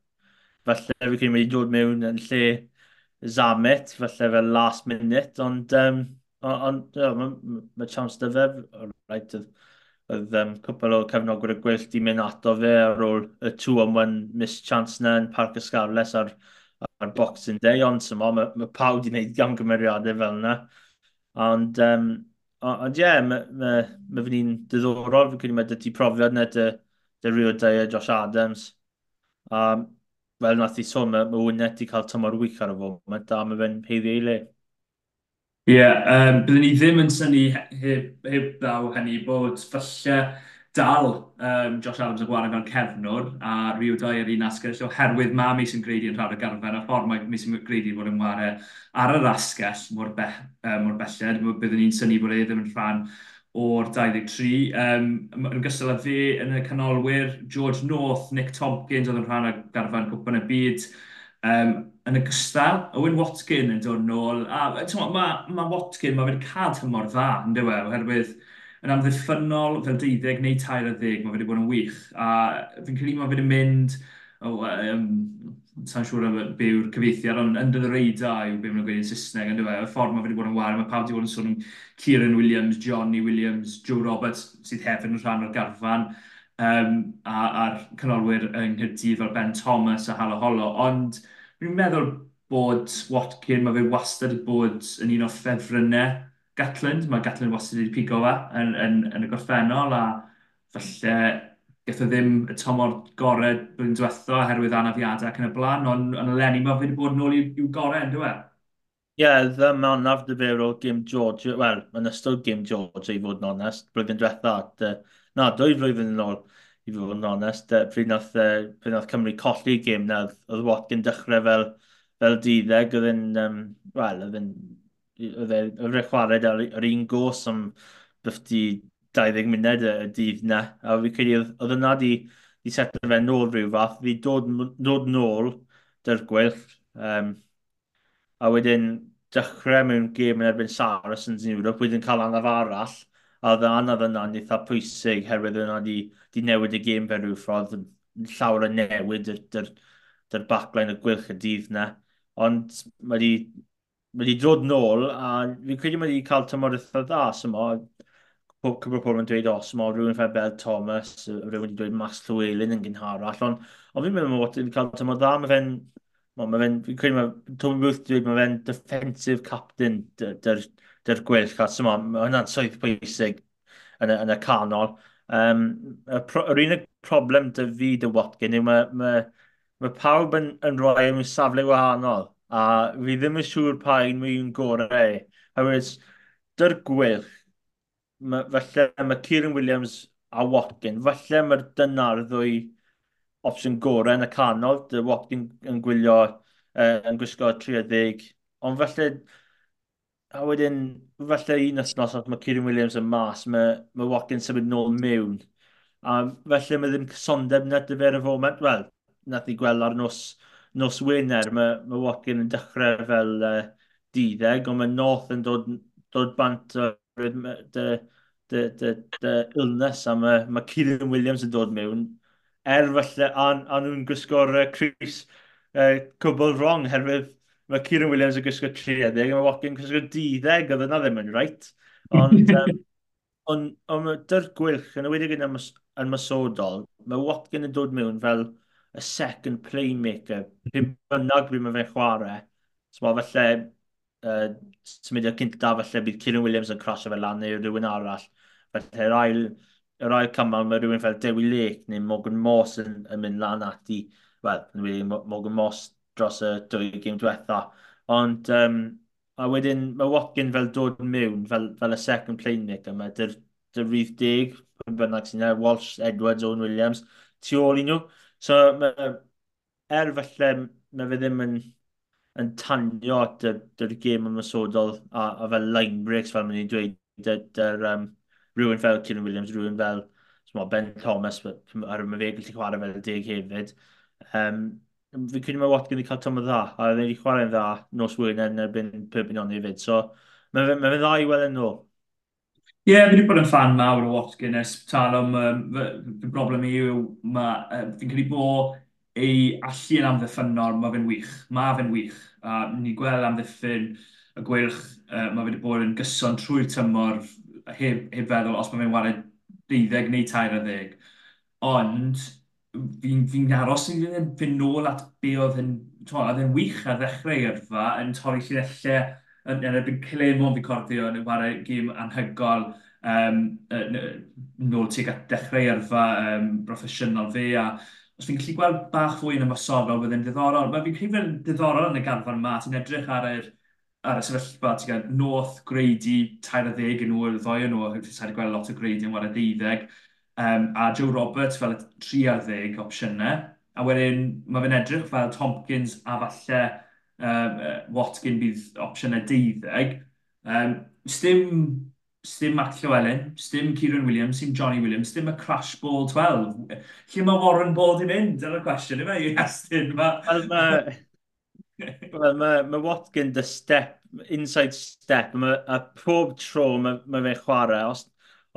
Falle fi credu wedi dod mewn yn lle Zamet, falle fel last minute, ond um, on, on, yeah, mae ma chams dy fe, all right, oedd um, cwpl o cefnogwyr y gwyll di mynd ato fe ar ôl y 2-on-1 mischance na yn Parc Ysgarles ar, ar Boxing Day, ond sy'n mae, ma pawb wedi gwneud gan gymeriadau fel yna. Ond, um, ond ie, yeah, mae ma, ma fy ni'n diddorol, fi'n credu mae dy ti profiad na dy, dy Rio Dea, Josh Adams. Um, fel nath i sôn, mae ma Wynet i cael tymor wych ar y foment, a mae fe'n heiddi ei le. Ie, yeah, um, byddwn ni ddim yn syni heb, heb ddaw hynny bod falle dal um, Josh Adams yn gwario fel cefnwr a Rio 2 ar un asgell oherwydd ma mi sy'n greidio'n rhan o garfer a ffordd mae mi sy'n greidio'n fod yn wario ar yr asgell mor, be, uh, mor belled. Byddwn ni'n syni bod e ddim yn rhan o'r 23. Um, yn gystal â fe yn y canolwyr, George North, Nick Tompkins oedd yn rhan o garfan cwpan y byd, Um, yn y gystal, Owen Watkin yn dod nôl, a mae ma Watkin, mae fe'n cad hymor dda, yn dywe, oherwydd yn amddiffynol fel 12 neu 13, mae fe wedi bod yn wych, a fi'n credu mae fe wedi mynd, oh, um, sa'n siŵr am byw'r yw'r cyfeithiad, ond yn dydd reida yw beth maen gweud yn Saesneg, yn dywe, y ffordd mae fe wedi bod yn wael, mae pawb wedi bod yn sôn am Kieran Williams, Johnny Williams, Joe Roberts, sydd hefyd yn rhan o'r garfan, um, a, a'r canolwyr yng Nghyrdydd fel Ben Thomas a Halo Holo, ond Fi'n meddwl bod Watkin, mae fe wastad bod yn un o ffefrynnau Gatland. Mae Gatland wastad wedi pigo fe yn, yn, yn y gorffennol a falle gath o ddim y tymor gorau blwyddyn diwetho oherwydd anafiadau ac yn y blaen, ond yn y lenni mae fe wedi bod yn ôl i'w gorau, yn dweud? Ie, yeah, ddim yn afdyfer o gym George, wel, yn ystod gym George, i fod yn onest, blwyddyn diwetha at, uh, na, dwy flwyddyn yn ôl i fod yn onest, pryd nath, pryd nath Cymru colli gym, na, oedd Watkin dechrau fel, fel dyddeg, oedd yn, um, wel, oedd yn, e, oedd e'n chwarae ar yr un gos am bythdi 20 munud y dydd na, a fi credu oedd yna di, di setio fe nôl rhyw fath, fi dod, dod nôl dy'r gwyll, um, a wedyn dechrau mewn gêm yn erbyn Saracens yn Ewrop, wedyn cael anaf arall, a oedd ddanaf yna'n eitha pwysig herwydd yna di, di newid y gêm fe rhyw ffordd llawer o newid dy'r backline y gwylch y dydd na. Ond mae di, mae di dod nôl a fi'n credu mae di cael tymor eitha dda symo. Cwbl pobl yn dweud os yma, rhywun fel Bel Thomas, rhywun wedi dweud Mas Llywelyn yn gynharach, ond on fi'n meddwl bod yn cael tymor dda, mae fe'n, mae fe'n, fi'n credu mae, Toby Booth dweud mae fe'n defensive captain, dy'r gyda'r gwell, chas yma, mae hwnna'n swydd pwysig yn y, yn y canol. Um, y pro, yr unig problem dy fi dy Watkin yw mae, mae, mae pawb yn, yn rhoi e mewn safle wahanol a fi ddim yn siŵr pa un mae gorau. E. Oherwydd, dy'r gwylch, ma, falle mae Kieran Williams a Watkin, falle mae'r dyna'r ddwy opsiwn gorau yn y canol, dy Watkin yn gwylio, uh, yn gwisgo 30, ond falle a wedyn, falle un ysnos, os mae Kieran Williams yn mas, mae, mae Watkins symud nôl mewn. A felly mae ddim cysondeb net dy fer y foment. Wel, nath i gweld ar nos, nos Wener, mae, mae Watkin yn dechrau fel uh, diddeg, ond mae North yn dod, dod bant dy, dy, dy, dy illness a mae, mae Kieran Williams yn dod mewn er falle a, a nhw'n gwisgo'r uh, Chris uh, cwbl wrong herwydd mae Kieran Williams yn gwisgo 30, a mae Watkins yn gwisgo 12, oedd yna ddim yn rhaid. Ond, um, on, on, dy'r gwylch, yn ywedig yn, ymys, yn masodol, mae Watkins yn dod mewn fel y second playmaker, pum bynnag byd mae fe'n chwarae. So mae felly, uh, symudio cynta, felly bydd Kieran Williams yn crasio fel lan neu rhywun arall. Felly yr ail, yr ail cymal mae rhywun fel Dewi Lake neu Morgan Moss yn, yn mynd lan ati. Wel, Morgan Moss dros y dwy gym diwetha. Ond um, a wedyn mae Watkin fel dod mewn fel, fel y second playmaker yma, dy'r dy rydd deg, pwy bynnag sy'n e, Walsh, Edwards, Owen Williams, tu ôl i nhw. So mae, er felly mae fe ddim yn yn tanio at yr gêm ymwysodol a, a fel line breaks fel maen ni'n dweud dy'r um, rhywun fel Kieran Williams, rhywun fel small, Ben Thomas ar y mae fe gallu chwarae fel deg hefyd. Um, Fi'n credu mae Watkin wedi cael tymor dda, a wedi chwarae'n dda nos wyn yn erbyn Perpignan hefyd. So, mae'n fe'n dda i weld yn ôl. Ie, yeah, fi wedi bod yn fan mawr o Watkin ers tal am um, fy broblem i yw, fi'n credu bod ei allu yn amddiffynol, mae fe'n wych. Mae fe'n wych. A ni gweld amddiffyn y gwylch, uh, mae fe wedi bod yn gyson trwy'r tymor heb, heb feddwl os mae fe'n wario 12 neu 13. Ond, fi'n fi aros yn fi'n fynd nôl at be oedd yn, oedd yn wych ar ddechrau gyrfa yn torri llinellau yn, yn erbyn Clemon fi'n cordio yn chwarae gym anhygol um, nôl tuag at dechrau gyrfa um, broffesiynol fe a os fi'n gallu gweld bach fwy yn ymosodol fydd yn diddorol. Mae fi'n credu yn diddorol yn y garfan yma, ti'n edrych ar yr ar y sefyllfa, ti'n gael North, Grady, tair a ddeg yn ôl, ddoi yn ôl, ti'n gweld lot o Grady yn wario deuddeg um, a Joe Roberts fel y 30 opsiynau. A wedyn mae fe'n edrych fel Tompkins a falle um, Watkin bydd opsiynau 12. Um, Stym Stym Matt Llywelyn, stym Kieran Williams, stym Johnny Williams, stym y Crash Ball 12. Lle mae Warren Ball di mynd? Dyna'r cwestiwn i fe, Iestyn. Wel, mae well, ma, ma Watkin dy step, inside step, ma, a pob tro mae ma fe'n chwarae, os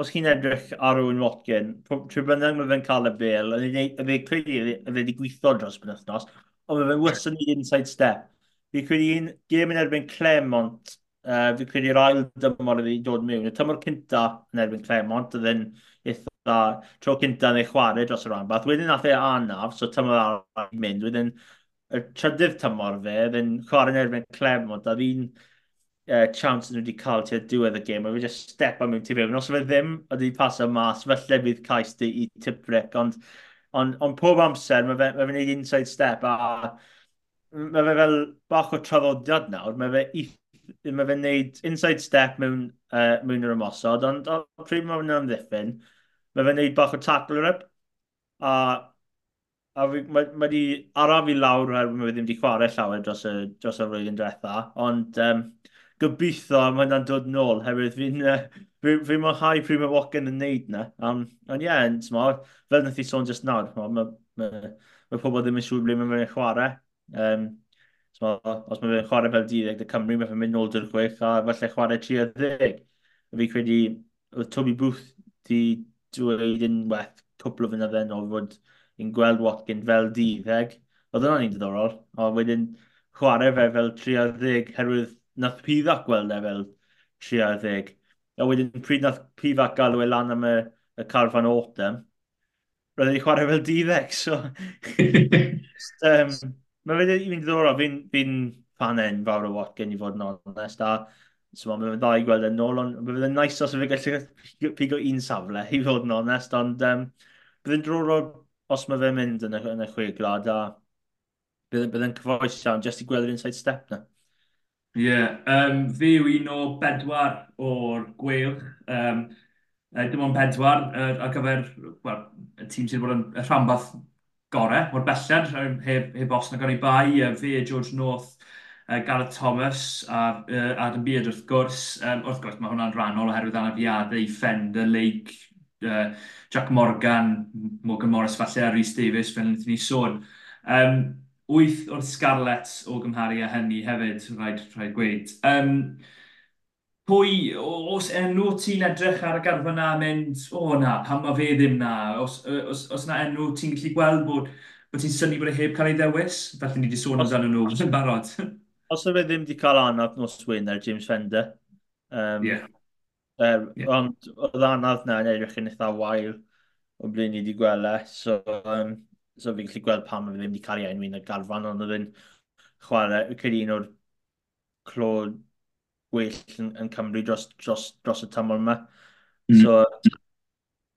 os chi'n edrych ar Owen Watkin, trwy bynnag mae fe'n cael y bel, a fe credu a fe wedi gweithio dros byn wythnos, ond mae fe'n wysyn i inside step. Fi credu un gêm yn erbyn Clermont, uh, fi credu'r ail dymor wedi dod mewn. Y tymor cynta yn erbyn Clermont, oedd yn eitha tro cynta yn ei chwarae dros y rhanbarth. Wedyn nath e anaf, so tymor arall mynd. Wedyn y trydydd tymor fe, oedd yn chwarae yn erbyn Clermont, a fi'n uh, chance nhw wedi cael tu'r diwedd y gêm, a oedd just step am mewn ti fewn. Os fe ddim, oedd wedi paso mas, felly bydd cais di i Tipric, ond on, on pob amser mae fe'n fe gwneud inside step a mae fe fel bach o traddodiad nawr, mae fe mae fe'n neud inside step mewn, uh, mewn yr ymosod, ond o pryd mae fe'n amddiffyn, mae fe'n neud bach o tackle up, a, a mae, wedi araf i lawr oherwydd mae fe ddim wedi chwarae llawer dros y, dros y flwyddyn diwetha, ond um, gobeithio mae hwnna'n dod nôl, hefyd fi'n uh, fi, fi mwynhau pryd mae Walken yn neud na. Um, ond ie, yeah, fel wnaeth i sôn just nawr, mae ma, ma, ma pobl ddim yn siŵr ble mae'n chwarae. Um, so, os mae fe'n chwarae fel 12 y Cymru, mae fe'n mynd nôl dy'r chwech a falle chwarae 30. Fi credu, oedd Toby Booth di dweud yn weth cwpl o fynydde yn o fod yn gweld Watkin fel 12. Oedd yna'n un diddorol, a wedyn chwarae fe fel 30 herwydd nath Piddac gweld e fel 30. A wedyn pryd nath Piddac galw e lan am y, y carfan autumn, roedd wedi chwarae fel diddeg, so... um, Mae fe i mynd ddorol, fi'n fi fanen fawr o Watkin i fod yn onest, a so mae'n dda i gweld e yn ôl, ond bydd yn nice os y fe gallu pigo un safle i fod yn onest, ond um, bydd yn drorol os mae fe'n mynd yn y, yn y chwe glad, a bydd, yn cyfoes iawn, jyst i gweld yr inside step na. Ie, yeah, um, fi yw un o bedwar o'r gweilch. Um, dim ond pedwar uh, ar gyfer well, y tîm sydd wedi bod yn rhanbath gorau, mor belled, heb, heb os na gorau bai. Uh, fe, George North, uh, Gareth Thomas a uh, Adam Beard wrth gwrs. Um, wrth gwrs, mae hwnna'n rhannol oherwydd anafiadau i Fender Lake, uh, Jack Morgan, Morgan Morris falle a Rhys Davies, fel wnaethon ni sôn. Um, wyth o'r Scarlets o gymharu â hynny hefyd, rhaid, rhaid gweud. Um, pwy, os enw ti'n edrych ar y garfa na mynd, o oh, na, pam mae fe ddim na, os, os, os na enw ti'n gallu gweld bod, bod ti'n syni bod e heb cael ei ddewis, felly ni wedi sôn amdano nhw os yn barod. Os yw e ddim wedi cael anodd nos Wynner, James Fender, um, yeah. Er, yeah. ond oedd anodd na yn edrych yn eitha wael o ble ni wedi gweld e, so um, So fi'n gallu gweld pam mae ddim wedi cael ei enw yn y garfan, ond oedd yn chwarae, y credu un o'r clod gwell yn, yn Cymru dros, dros, dros y tymor yma. Mm. So,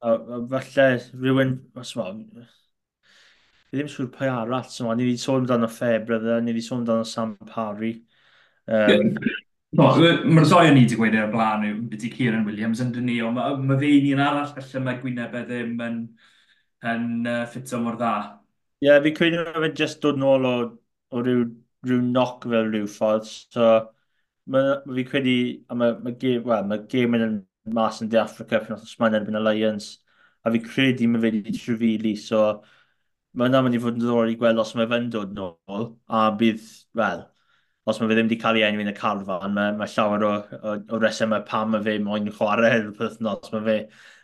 a, a, falle rhywun, os ma, fi ddim siŵr pwy arall, so, ni wedi sôn amdano Febrydda, ni wedi sôn amdano Sam Parry. Um. No, Mae'r ddoi o'n i wedi gweud ar y blaen yw beth i Kieran Williams yn dyn ni, ond mae ma fe un i'n arall felly mae Gwynebau ddim yn... Um, yn uh, ffito mor dda. Ie, yeah, fi credu mae fe jyst dod nôl o, o ryw, ryw noc fel rhyw ffordd. So, mae fi credu, a mae ma game, well, ma yn mas yn De Africa pan os mae'n erbyn Alliance, a fi credu mae fe wedi trefili, so mae yna mynd i fod yn ddor i gweld os mae fe'n dod nôl, a bydd, wel, os mae fe ddim wedi cael ei enw yn y carfan, mae, mae llawer o, o, o resymau pam mae fe moyn chwarae yr wythnos, mae fe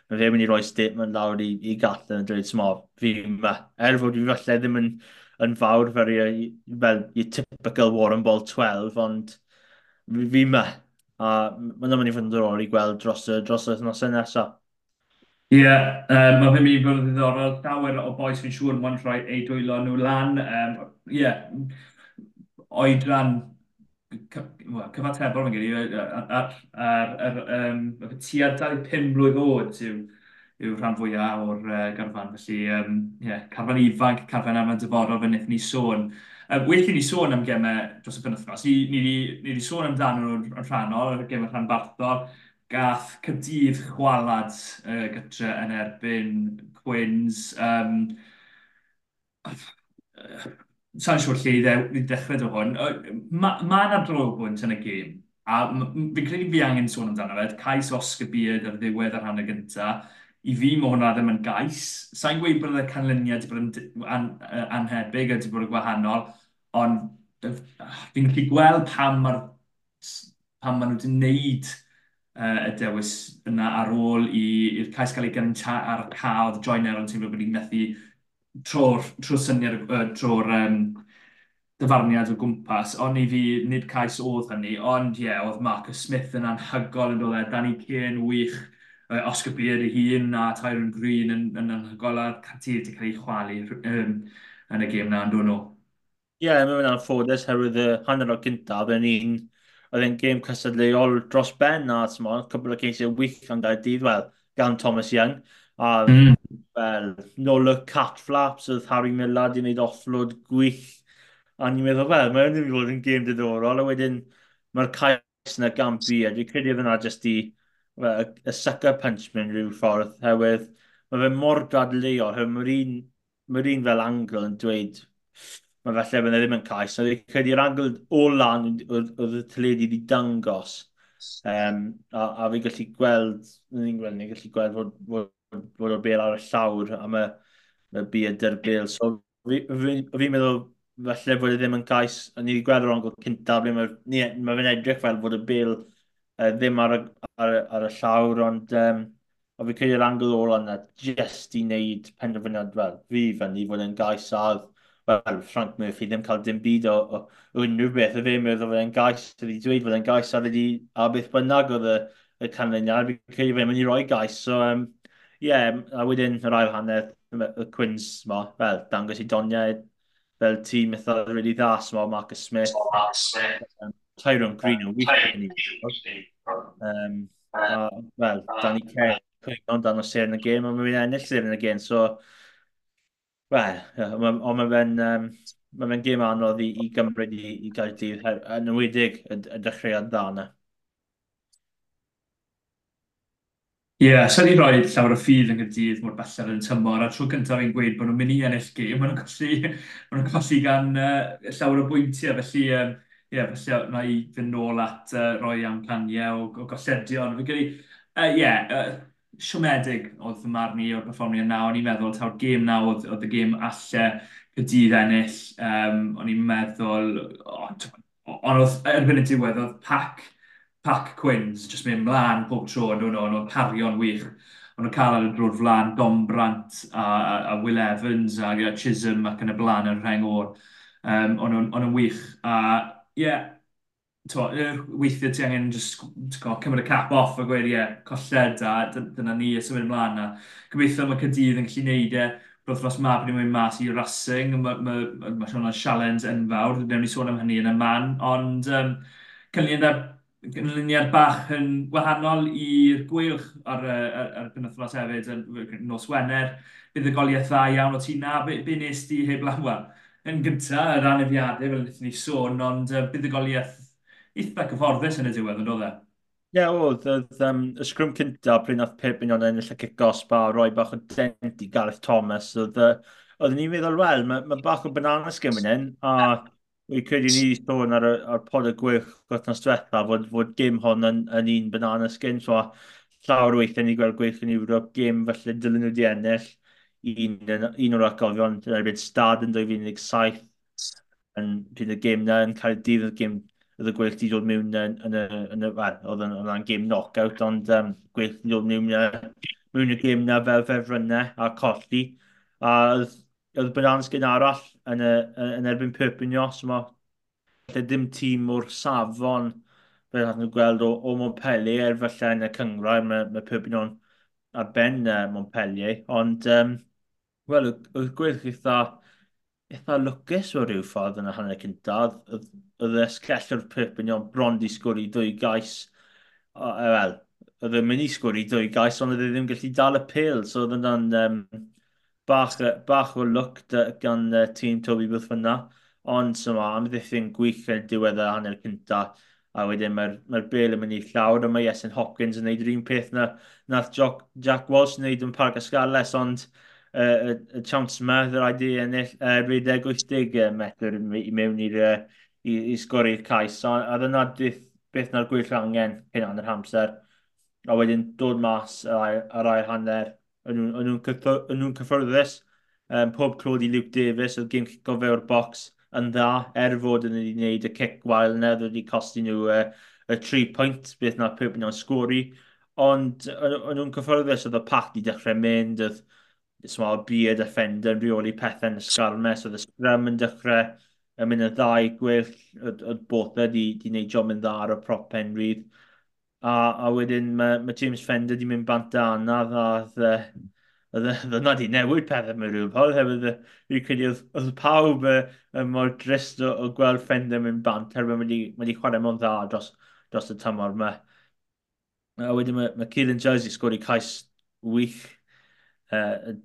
mae fe mynd i roi statement lawr i, i gall yn dweud smo, fi yma. Er fod fi falle ddim yn, yn fawr fel, i, fel i typical Warren Ball 12, ond fi, yma. A mae'n mynd i fynd ddorol i gweld dros y, dros y nosau nesaf. Ie, yeah, um, mae fe'n mynd i fod yn ddiddorol. Dawer o boes fi'n siŵr mae'n rhoi ei dwylo nhw lan. Ie, um, yeah. oedran cyfatebol yn gyda ar, ar, ar, um, tua 25 blwydd oed yw, yw rhan fwyaf o'r uh, garfan. Felly, um, yeah, carfan ifanc, carfan am y dyfodol fe wnaethon ni sôn. Um, well, ni sôn am gemau dros y penwthnos. Ni wedi sôn amdano nhw'n rhannol, y gemau rhan barthol. Gath cydydd chwalad uh, gytre yn erbyn Quins. Um, sa'n siŵr lle i ddechrau dy hwn, mae yna drobwynt yn y gêm, a fi'n credu fi angen sôn amdano fe, cais Oscar Beard ar ddiwedd ar hanner gyntaf, i fi mae hwnna ddim yn gais. Sa'n gweud bod y canlyniad wedi bod yn an, anhebyg a wedi bod yn gwahanol, ond ah, fi'n gallu gweld pam mae'r pam maen nhw wedi wneud uh, y dewis yna ar ôl i'r cais cael ei gyntaf ar cael joiner ond teimlo bod ni'n methu tro'r tro syniad, uh, trwy'r um, dyfarniad o gwmpas, ond i fi nid cais oedd hynny, ond ie, yeah, oedd Marcus Smith yn anhygol yn dod e, Danny Cain wych, uh, Oscar Beard ei hun a Tyron Green yn, yn anhygol a Cartier wedi cael ei chwalu um, yn y gêm na, yn dod nhw. Ie, yeah, mae'n anffodus herwydd y hanner o gyntaf yn un oedd e'n gêm cysadleuol dros ben a cwbl o geisiau wych am gael dydd, wel, gan Thomas Young, a mm fel Nola Cat Flaps oedd Harry Miller di wneud offload gwych. A ni'n meddwl, fel, well, mae'n mynd i fod yn gêm diddorol, a wedyn mae'r cais yna gan bu, a dwi'n credu fyna jyst i well, y sucker punch mewn rhyw ffordd, hewydd mae fe mor gadleol, hewydd mae'r un, mae un fel angle yn dweud, mae falle bydde ddim yn cais, a dwi'n credu'r angle o lan oedd y tyledu wedi dangos, um, a, a fi gallu gweld, ni'n gweld, ni'n gallu gweld fod, fod bod o'r bel ar y llawr a mae, mae byd yr bel. So fi'n fi, fi meddwl falle bod e ddim yn cais, a ni wedi gweld yr ongl cyntaf, ble mae ma fe'n edrych fel bod y bel uh, ddim ar y, ar, ar y llawr, ond um, o fi credu'r angl ôl yna jyst i wneud penderfyniad fel fi fan i fod yn gais a Wel, Frank Murphy ddim cael dim byd o, o, o unrhyw beth, y fe meddwl fod e'n gais, wedi dweud fod e'n gais a wedi a beth bynnag oedd y, y canlyniad, fi'n credu fe'n mynd i roi gais, so um, yeah, a wedyn yr ail hanner, y Quins ma, fel, dangos i doniau, fel tîm eitha really dda, ma, Marcus Smith, um, Tyrone Green o weekend yn Um, Wel, Danny Kerr, cwyno dan o ser yn y gêm, ond mae'n ennill ser yn y gêm, so, wel, ond mae fe'n, um, mae fe'n gêm anodd i, i gymryd i, i gael dydd, yn ymwydig y, y dechreuad dda yna. Ie, yeah, sa'n i roi llawer o ffydd yn gydydd mor belled yn tymor, a tro cyntaf fi'n gweud bod nhw'n mynd i ennill gym, maen nhw'n colli, maen nhw'n colli gan uh, llawer o bwyntiau, felly, ie, um, yeah, felly na i fynd nôl at uh, roi amcaniau o, o golledion. Fi'n gyrru, ie, uh, yeah, uh, siomedig oedd fy marn i o'r performio yna, o'n i'n meddwl taw'r gêm na oedd, oedd y gêm alle gydydd ennill, um, o'n i'n meddwl, ond oedd erbyn y diwedd oedd pac pac Quins, jyst mynd mlaen pob tro, ond nhw'n nhw, cario'n wych. Ond nhw'n cael ar y drwy'r flaen Dom Brant a, a, a Will Evans a, a Chisholm ac yn y blaen yn rheng o'r. Um, ond nhw'n wych. A ie, yeah, to, weithiau ti angen just go, cymryd y cap off a gweud, ie, yeah, colled a dyna ni a symud ymlaen. A gobeithio mae Cydydd yn gallu neud e. roedd ma, Mab ni'n mynd mas i Racing, mae ma, ma, ma, siôn o'n sialens enfawr, dwi'n ni sôn am hynny yn y man, ond um, cynllun gynlyniad bach yn wahanol i'r gwylch ar, ar, ar penwthnos hefyd, yn nos Wener, bydd y goliaeth dda iawn o ti na, be, be nes di heb lawer? Yn gyntaf, yr anafiadau fel wnaethon ni sôn, ond uh, bydd y goliaeth eitha cyfforddus yn y diwedd yn dod e? Ie, oedd. oedd Um, y sgrwm cyntaf, pryd nath Pep yn iawn ennill y cicos ba, roi bach o dent i Gareth Thomas. Oedd, uh, oedd ni'n meddwl, wel, mae ma bach o bananas gymryd hyn, a i credu ni wedi sôn ar, ar pod y gwych gwrthnos diwetha fod, fod gym hon yn, yn un banana skin. So, llawer weithiau ni gweld gwych yn Ewrop, gym felly dylen nhw wedi ennill un, un o'r agofion, yn erbyn stad yn 2017 yn pyn y gym na yn cael dydd y gym oedd y gwych wedi dod mewn yn, yn, yn, well, oedd yna'n gêm knockout ond um, gwych wedi dod mewn, mewn y gym na fel fefrynnau a colli a oedd oedd Bynans gyn arall yn, y, yn erbyn Perpignan, so mae dim tîm o'r safon fel nath nhw gweld o, o Montpellier er falle yn y cyngrau, mae, mae Perpignan ar ben uh, Montpellier, ond um, wel, oedd gwyth eitha, eitha lwcus o ryw ffordd yn y hanner cyntaf, oedd y o'r Perpignan bron di sgwr i ddwy gais, wel, oedd yn mynd i sgwr i ddwy gais, ond oedd e ddim gallu dal y pil, so oedd yna'n um, bach, bach o look gan uh, tîm Toby Bwth fyna. Ond syma, am ddiffyn gwych yn diwedd y hanner cynta. A wedyn mae'r mae bel yn mynd i llawr a mae Iesen Hopkins yn neud yr un peth na nath Joc, Jack Walsh yn neud yn Parc Asgales. Ond uh, y, y chance yma, ddyr rhaid i ennill uh, 80 metr i mewn i'r uh, i, i sgori'r cais. A, a dyna beth na'r gwyll angen hyn yn yr hamser. A wedyn dod mas ar ail hanner Yn nhw'n cyffyrddus. Um, pob clod i Luke Davis oedd gym cico fe o'r bocs yn dda er fod yn wedi gwneud y cic wael yna oedd wedi costi nhw uh, y 3 pwynt beth na pwynt nhw'n sgori ond yn nhw'n cyffyrddus oedd y pac i dechrau mynd oedd small beard offender yn rheoli pethau yn y sgarmes oedd y scrum yn dechrau yn mynd y ddau gwyll oedd bothau di, di wneud job yn dda ar y prop pen rydd a, a wedyn mae, ma James Fender di mynd bant dan a oedd yna di newid pethau mewn rhyw pol hefyd fi'n credu oedd pawb yn mor drist o, o gweld Fender mynd bant er mae wedi chwarae mewn dda dros, dros y tymor yma. A wedyn mae, mae Kieran Jones i sgori cais wych. Uh,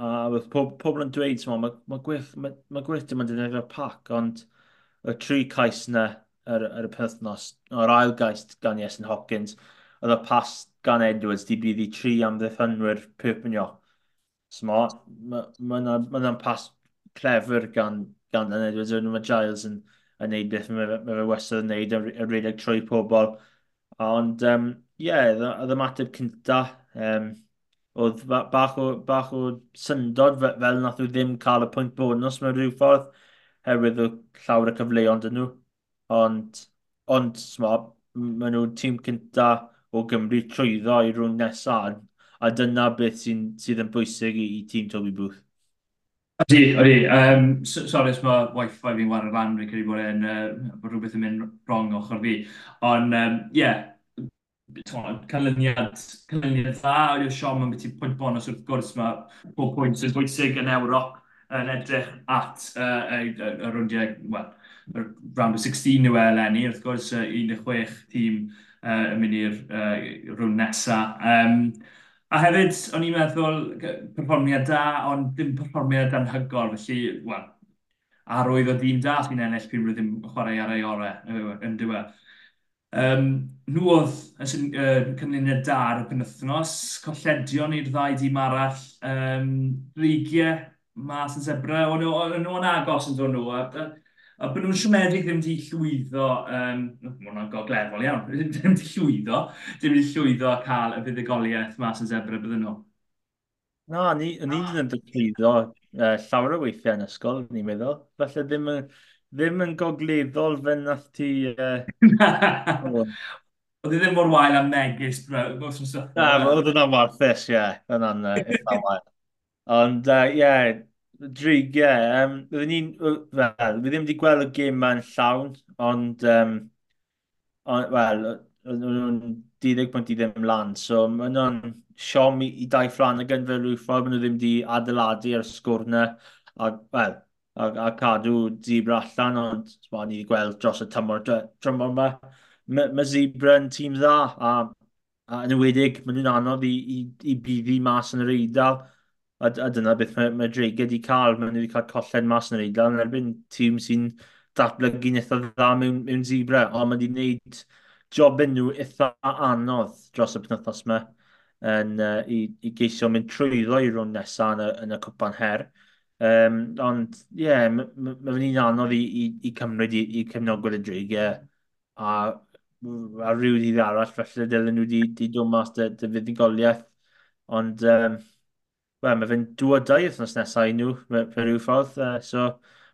a wrth pob, pobl yn dweud, mae ma, ma gwyth, ma, ma gwyth dim yn defnyddio'r pac, ond y tri cais na ar, ar y pythnos, o'r ail gaist gan Iesyn Hopkins, oedd y pas gan Edwards di bydd i tri am ddiffynwyr Perpignan. So mae yna'n ma, ma pas clefer gan, gan Dan Edwards, ond mae Giles yn, yn neud beth mae fe wastad yn neud, yn rhedeg trwy pobl. Ond, ie, um, yeah, oedd y mateb cynta, um, oedd bach o, bach o syndod fel, fel nath nhw ddim cael y pwynt bonus mewn rhyw ffordd, herwydd o llawer y cyfleoedd yn nhw ond, ond ma, maen nhw'n tîm cynta o Gymru trwyddo i rhwng nesaf, a dyna beth sy'n, sydd yn bwysig i, i tîm Toby Booth. Ydy, ydy. Um, sorry os mae Wi-Fi fi'n war ar lan, fi'n credu bod, en, uh, bod rhywbeth yn mynd wrong ochr fi. Ond, ie, um, yeah, canlyniad, canlyniad dda, oedd yw Siom yn beth i pwynt bonus wrth gwrs, mae bob pwynt sy'n bwysig yn Ewrop yn edrych at uh, y, y, y, y rwndiau, well, round of 16 yw eleni, wrth gwrs 16 tîm uh, yn mynd i'r uh, rhwng nesaf. Um, a hefyd, o'n i'n meddwl perfformiad da, ond dim perfformiad anhygol, felly, wel, arwydd o dîm da sy'n ennill pyn rydym chwarae ar ei orau yn diwedd. Um, nhw oedd y uh, cynlyniad da ar y penwthnos, colledion i'r ddau dîm arall, um, rigiau mas yn zebra, o'n nhw'n agos yn dod nhw, a bod nhw'n siomedig ddim wedi llwyddo, um, mae hwnna'n goglefol iawn, ddim wedi llwyddo, ddim wedi llwyddo cael y fuddugoliaeth mas yn zebra bydden nhw. Na, ni, ni ah. ddim yn llwyddo uh, llawer o weithiau yn ysgol, ni'n meddwl. Felly ddim yn, ddim yn gogleddol fe nath ti... Uh, Oedd e ddim mor wael am megis, bro. Oedd yna'n warthus, ie. Oedd yna'n wael. Ond, ie, Rodrigue, yeah, um, byddwn ni'n, fel, fi ddim wedi gweld y gym ma'n llawn, ond, um, on, wel, nhw'n 12 pwynt i ddim lan, so maen nhw'n siom i, i dau fflan y gynfer fel rhyw ffordd maen nhw ddim wedi adeiladu ar y sgwr yna, a, wel, a, a cadw zebra allan, ond ma, ni wedi gweld dros y tymor, trymor yma. Mae ma zebra yn tîm dda, a, a yn ywedig, maen nhw'n anodd i, i, i buddu mas yn yr eidl, a, a dyna beth mae, mae Drake wedi cael, mae nhw wedi cael collen mas yn yr eidl, yn erbyn tîm sy'n datblygu eitha dda mewn, mewn zebra, ond mae wedi gwneud jobyn nhw eitha anodd dros y penwthnos yma yn, uh, i, i geisio mynd trwyddo i rhwng nesaf yn y, yn y cwpan her. Um, ond, ie, yeah, mae ma un anodd i, i, i cymryd i, i cefnogwyr y dreigiau a, a rhyw ddydd arall, felly dylen nhw wedi dod mas dy, dy fuddigoliaeth. Ond, um, Wel, mae fe'n dwodau wythnos nesaf i nhw, fe rhyw ffordd, uh, so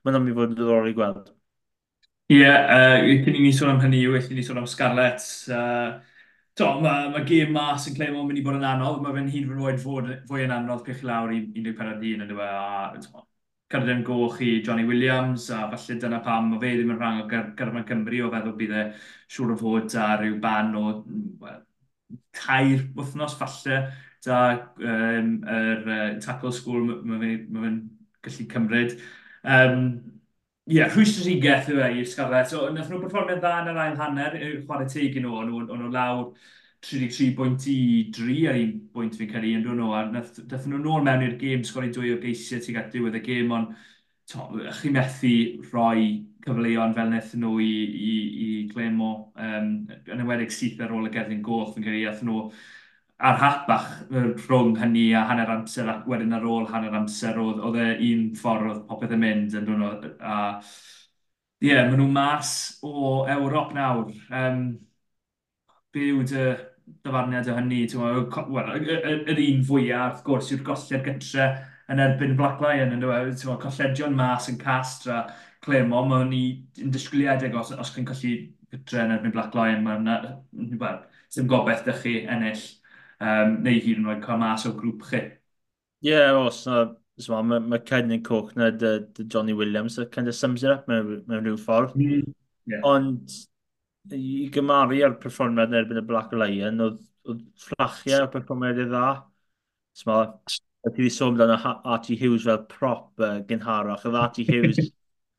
mae'n mynd i fod yn ddiddorol i gweld. Ie, yeah, uh, cyn i ni sôn am hynny, wyth i ni sôn am Scarlett. Uh, to, mae ma gêm mas yn Clemo mynd i bod yn anodd, mae fe'n hyd fy roed fod, fwy yn anodd pech lawr i 14 yn dweud, a to, cyrraedd goch i Johnny Williams, a falle dyna pam mae fe ddim yn rhan o gyrfa Cymru o feddwl bydd e siŵr o fod ar ryw ban o mm, well, tair wythnos falle, da, um, yr uh, tackle school mae fe'n ma fe gallu cymryd. Um, Ie, yeah, rhwystrigeth yw e i'r Scarlett. So, nath nhw'n performiad dda yn yr ail hanner, yw'r chwarae teg yn nhw, o'n nhw lawr 33.3 ar un bwynt fi'n cael ei unrhyw nhw. A nath, nath nhw'n nôl mewn i'r gêm, sgori dwy o geisiau tuag at diwedd y gêm, ond chi methu rhoi cyfleoedd fel wnaeth nhw i, i, i Glemo, um, yn ymwedig syth ar ôl y gerddin goch, fi'n credu, ath nhw ar hatbach rhwng hynny a hanner amser ac wedyn ar ôl hanner amser oedd, oedd e un ffordd oedd popeth yn mynd yn dyn a ie, yeah, maen nhw mas o Ewrop nawr. Um, be yw dy dyfarniad o hynny well, yr un fwyaf wrth gwrs yw'r golliad gytre yn erbyn Black Lion yn dweud colledion mas yn cast a Clemo, mae hwn i'n disgwyliadeg os, os chi'n colli gytre yn erbyn Black Lion, mae'n well, sy'n gobeith dych chi ennill um, neu hyd yn oed cael mas o grŵp chi. Ie, yeah, os na, so, mae ma Kenyon coch na dy, dy Johnny Williams, that kind of sums it up mewn, mewn rhyw ffordd. Mm, yeah. Ond i gymaru ar perfformiad yn erbyn y Black Lion, oedd, oedd fflachiau o perfformiad i dda. So, mae a ti wedi sôn amdano Archie Hughes fel prop uh, gynharach. Oedd Archie Hughes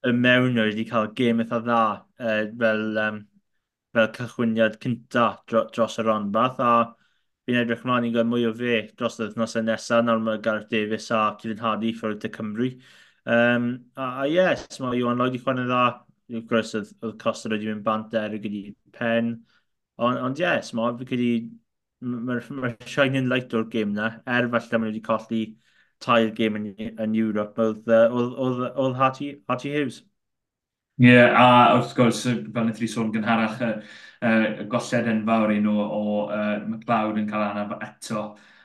y mewnwyr wedi cael gêm eitha dda uh, fel, um, fel cychwyniad cynta dro, dros y ronbath. A fi'n edrych mlaen i gweld mwy o fe dros y wythnosau nesaf nawr mae Gareth Davies a Cilin Hardy ffwrdd y Cymru. Um, a, a yes, mae Iwan Lloyd i chwarae dda. Wrth gwrs, oedd, oedd Costa wedi mynd bant er y gyda pen. Ond on, yes, mae fi gyda... Mae'r ma shining light o'r gêm na, er falle mae wedi colli tair gêm yn, yn Europe, oedd, oedd, oedd, oedd Hattie, Hattie Hughes. Ie, yeah, a wrth gwrs, fel wnaeth i sôn gynharach, y y golled enfawr un o, o uh, McLeod yn cael anaf eto.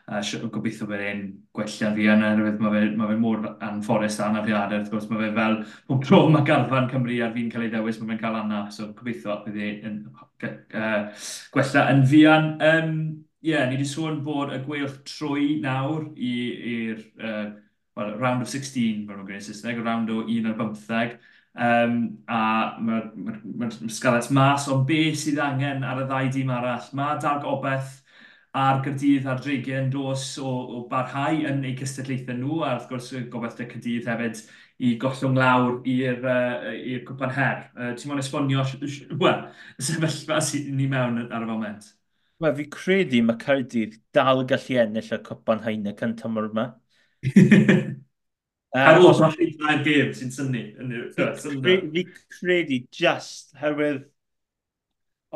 Uh, gobeithio bydd e'n gwella fi yna, yr. Mae fe, ma fe mor anfforest a anafiadau, wrth gwrs. Mae fe fel pob tro mae garfan Cymru ar fi'n cael ei ddewis, mae fe'n cael anaf. So gobeithio bydd e'n uh, gwella yn fian. Um, Ie, yeah, ni wedi sôn bod y gweilch trwy nawr i'r uh, well, round of 16, fel nhw'n gwneud Saesneg, round o 1 ar 15 Um, a mae'r ma, ma, ma sgalet mas o beth sydd angen ar y ddau dîm arall. Mae dag obeth a'r Gyrdydd a'r Dreigiau yn dos o, o barhau yn eu cystadlaethau nhw, a wrth gwrs gobeith y Cydydd hefyd i gollwng lawr i'r uh, cwpan her. Uh, ti'n mwyn esbonio well, y sefyllfa sydd ni mewn ar y foment? Wel, fi credu mae Cyrdydd dal gallu ennill y cwpan hain y cyntaf mor yma. Ar ôl, mae chi'n dda'r gêm sy'n syni. Fi credu just, herwydd,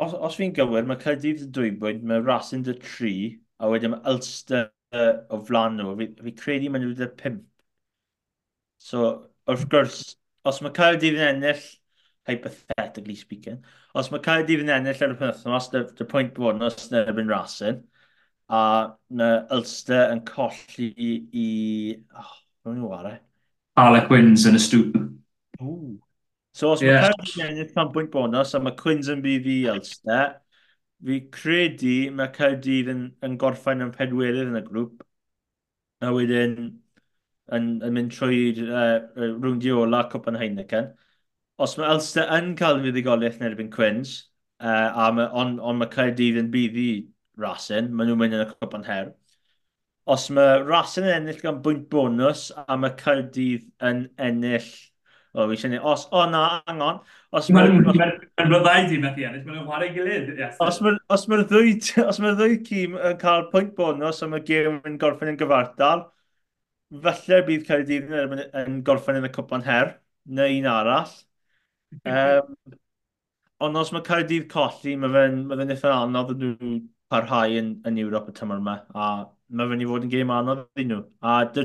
os, os fi'n gywir, mae Caerdydd y dwy bwyd, mae Racing dy tri, a wedyn mae Ulster o flan nhw. Fi, fi credu mae nhw dy pimp. So, wrth gwrs, os mae Caerdydd yn ennill, hypothetically speaking, os mae Caerdydd yn ennill ar y penwthnos, dy, dy pwynt bod yn os yna erbyn Racing, a na Ulster yn colli i... i oh, Rwy'n nhw arau. Alec Wins yn y stŵp. So os yeah. mae Cardiff yn ennill pan bwynt bonus a mae Quinns yn bydd i Elster, fi credu mae Cardiff yn, yn gorffen yn pedwerydd yn y grŵp. A wedyn yn, yn, mynd trwy uh, e, rwndi ola Cwpan Heineken. Os mae Elster yn cael fuddigoliaeth yn erbyn Quinns, uh, a mae, on, on mae Cardiff yn bydd i Rasin, maen nhw'n mynd yn y Cwpan Her os mae ras yn ennill gan bwynt bonus a mae Cardydd yn ennill O, fi eisiau Os, o na, angon. Os mae'n byddai di methu ennill, mae'n chwarae gilydd. Os mae'r ddwy, os mae'r ddwy cym yn cael pwynt bonus a mae gêm yn gorffen yn gyfartal, falle bydd Caerdydd yn, yn gorffen yn y cwpan her, neu un arall. Um, ond os mae Caerdydd colli, mae fe'n ma fe anodd yn nhw parhau yn, yn Ewrop y tymor yma, a mae fe'n i fod yn gêm anodd i nhw. A dy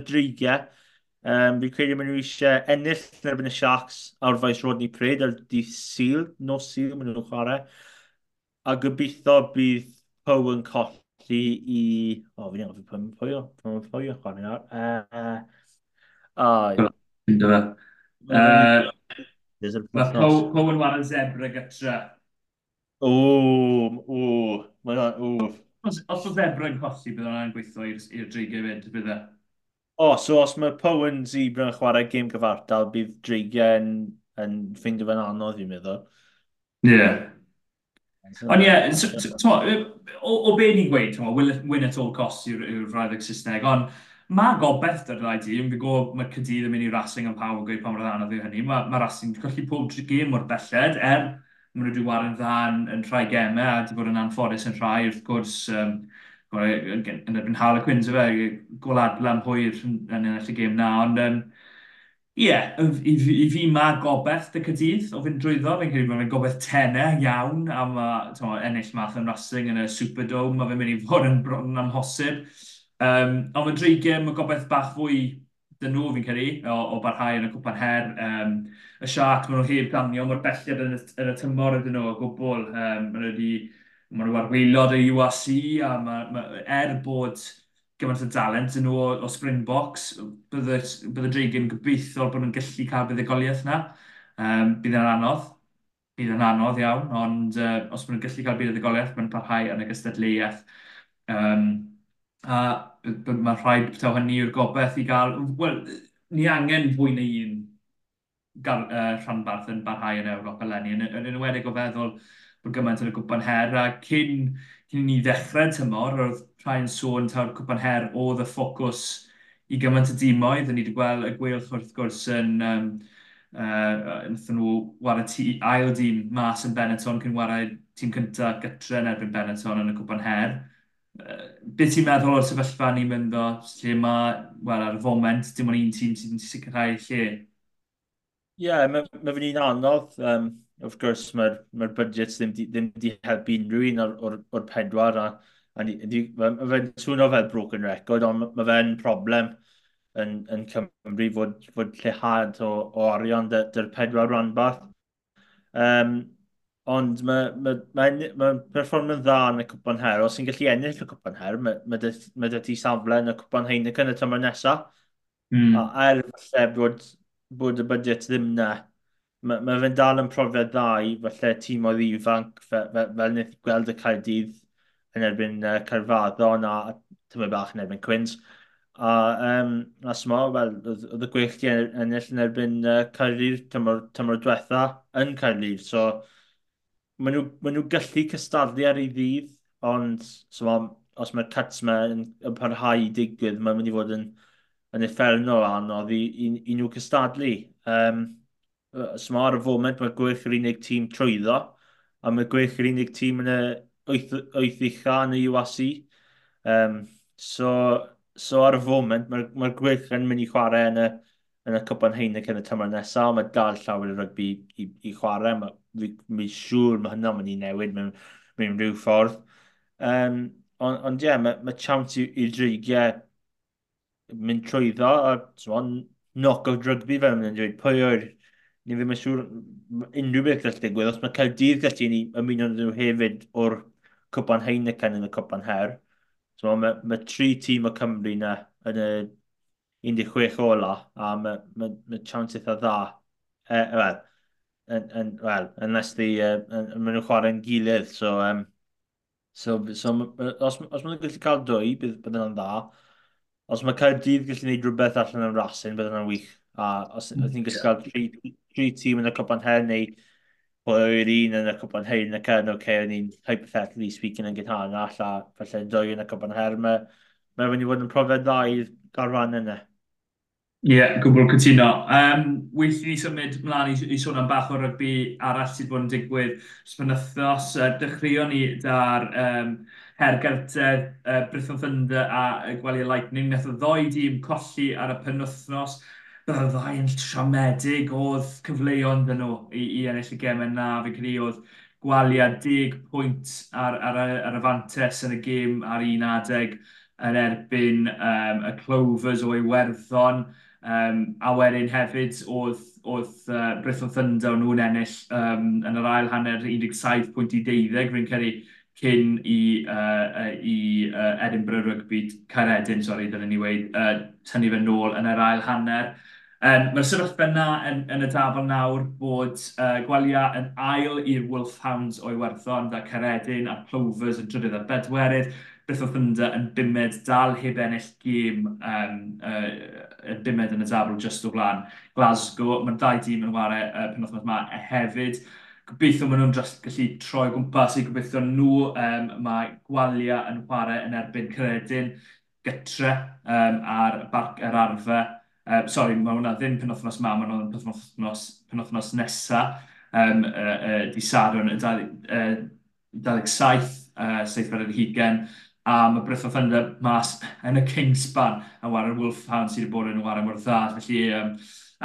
um, fi'n credu maen nhw eisiau ennill yn erbyn y Sharks a'r faes Rodney Pryd a'r di Seal, no Seal maen nhw'n chwarae. A gobeithio bydd Pow yn colli i... O, fi'n iawn, fi'n pwy o, fi'n pwy o chwarae nawr. E, e, mae Pow yn wario zebra gytra. O, o, o, Os, os oedd yn colli, bydd hwnna'n gweithio i'r dreigiau fyd, e? O, so os mae Powen Zebra yn chwarae gêm gyfartal, bydd dreigiau yn, yn ffeindio fe'n anodd i'n meddwl. Ie. Yeah. Ond ie, o, o be ni'n gweud, win at all costs yw'r rhaid Saesneg, ond mae gobeith dy'r rhaid i, fi'n gwybod mae cydydd yn mynd i Racing am pawb yn gweud pan mae'r anodd i hynny, mae ma Racing yn colli pob gêm o'r belled, er maen nhw wedi wario'n dda yn, yn rhai gemau a wedi bod yn anffodus yn rhai wrth gwrs um, yn erbyn Harlequins efe, gol adlam hwyr yn, yn ennill y gêm na, ond um, ie, yeah, i, i, fi mae gobeith dy cydydd o fynd drwyddo, fe'n credu bod fe'n gobeith tenau iawn am uh, ennill math yn rhasing yn y Superdome, mae fe'n mynd i fod yn yn amhosib. Um, ond fe'n dreigiau, mae gobeith bach fwy dyn nhw fi'n credu o, o barhau yn y cwpan her. Um, y Sharks, maen nhw heb danio, mae'r belliad yn y, yn y tymor ydyn nhw o gwbl. Um, maen nhw wedi, maen nhw ar weilod y URC, a ma, ma, er bod gymaint o dalent yn nhw o, o Springboks, bydd y dreigion gobeithio bod nhw'n gallu cael buddugoliaeth yna. Um, bydd yn anodd, bydd yn anodd iawn, ond uh, os maen nhw'n gallu cael buddugoliaeth, maen nhw'n parhau yn y gystadleuaeth. Um, a mae rhaid bethau hynny yw'r gobeith i gael... Wel, ni angen fwy na un gael, uh, rhanbarth yn barhau yn Ewrop eleni. Yn, yn enwedig o feddwl bod gymaint yn y gwpan her, a cyn, cyn ni ddechrau tymor, roedd rhai'n sôn taw'r gwpan her oedd y ffocws i gymaint y dimoedd, a ni wedi gweld y gweilch wrth gwrs yn... Um, uh, wnaethon nhw wario tî, ail dîm mas yn Benetton cyn wario tîm cyntaf gytre yn erbyn Benetton yn y cwpan her beth ti'n meddwl o'r sefyllfa ni'n mynd o, lle mae, wel, ar y foment, dim ond un tîm sydd yn sicrhau lle? Ie, yeah, mae ma fy'n un anodd. Um, of gwrs, mae'r ma, ma budget ddim, ddim di helpu unrhyw un o'r, or, or pedwar. A, a mae fe'n swno fel broken record, ond mae fe'n problem yn, yn Cymru fod, fod lleihad o, o arian dy'r pedwar rhan. Um, Ond mae'n ma, ma, ma perfformio'n dda yn y cwpan her, os sy'n gallu ennill y cwpan her, mae ma ma ti safle yn y cwpan Heineken y tymor nesaf. Mm. A er falle bod, bod y budget ddim na, mae ma fe'n dal yn profiad dda i falle tîm oedd ifanc fel, fel, fel wnaeth gweld y Caerdydd yn erbyn uh, Carfaddon a tymor bach yn erbyn Quins. A, um, a smo, fel, oedd y gwyllt ennill yn erbyn uh, Caerdydd tymor, tymor diwetha yn Caerdydd, so maen nhw, maen nhw gallu cystadlu ar ei ddydd, ond so, os mae'r cuts yma yn, yn parhau i digwydd, mae'n mynd i fod yn, yn effernol anodd i, i, i nhw cystadlu. Um, so ar y foment mae gwych yr unig tîm trwyddo, a mae gwych yr unig tîm yn y wyth ucha yn y UAC. Um, so, so ar y foment mae'r mae gwych yn mynd i chwarae yn y yn y Cwpan Heinec yn y tymor nesaf, mae dal llawer o rygbi i, i i chwarae, mae fi, mi siŵr mae hynny'n mynd i newid mewn, mewn rhyw ffordd. Um, Ond on, ie, yeah, mae, mae chawnt i'r dreigiau mynd trwyddo, a swan, knock-out rygbi fel mae'n dweud, pwy o'r ni ddim yn siŵr unrhyw beth gall digwydd, os mae Celdydd gallu ni ymuno nhw hefyd o'r Cwpan Heineken yn y Cwpan Her. So, mae, mae tri tîm o Cymru na yn y 16 ola, a mae ma, ma chance eitha dda. E, wel, yn, yn, wel, unless di, uh, maen nhw'n chwarae'n gilydd, so, um, so, so os, os maen nhw'n gallu cael dwy, bydd, bydd yna'n dda. Os mae Caerdydd gallu gwneud rhywbeth allan yn rasyn, bydd yna'n wych. A os, mm. ydych chi'n gallu cael tri, tri tîm yn y cwpan Her neu yw'r un yn y cwpan Her yn y Cern, oce, okay, ni'n hypothetically speaking yn gynharach, a falle dwy yn y cwpan Her, mae, mae'n mynd i fod yn profiad dda i'r garfan yna. Ie, yeah, gwbl cytuno. Um, Weithio ni symud mlaen i, i sôn am bach o rygbi arall sydd bod yn digwydd sbynythos. Uh, dechreuon ni dar um, Hergertedd, uh, Brython Thunder a uh, Gwaliau Lightning. Nath o ddoi dîm colli ar y penwthnos. Bydd y ddau yn siamedig oedd cyfleoedd dyn nhw i, i ennill y gemau na. Fe credu oedd gwaliau 10 pwynt ar, ar, ar y fantes yn y gêm ar un adeg yn erbyn um, y Clovers o Iwerddon. Um, a wedyn hefyd oedd, oedd uh, Brithon Thunder nhw'n ennill um, yn yr ail hanner 17.12 rwy'n credu cyn i, uh, i uh, Edinburgh Rugby Caredin, sori, dyna ni weid, uh, tynnu fe nôl yn yr ail hanner. Um, Mae'r sefyllfa yna yn, yn y dafel nawr bod uh, gwalia yn ail i'r Wolfhounds o'i werthon, da Caredin a Plovers yn drydydd a bedwerydd. Beth oedd Hynda yn bimed dal heb ennill gêm um, uh, bimed yn y tabl just o blaen Glasgow. Mae'r dau dîm yn wario uh, penwthnos yma hefyd. Gobeithio maen nhw'n just gallu troi gwmpas i gobeithio nhw. Um, mae gwalia yn chwarae yn erbyn credyn gytre um, ar barc yr ar arfer. Um, sorry, mae hwnna ddim penwthnos ma, mae hwnna'n penwthnos, penwthnos nesaf. Um, uh, uh, di Sadwrn yn 27, uh, 7 yr hugen a mae Brith o Thunder mas yn y Kingspan a a wario Wolfhan sydd wedi bod yn wario mor dda. Felly, um,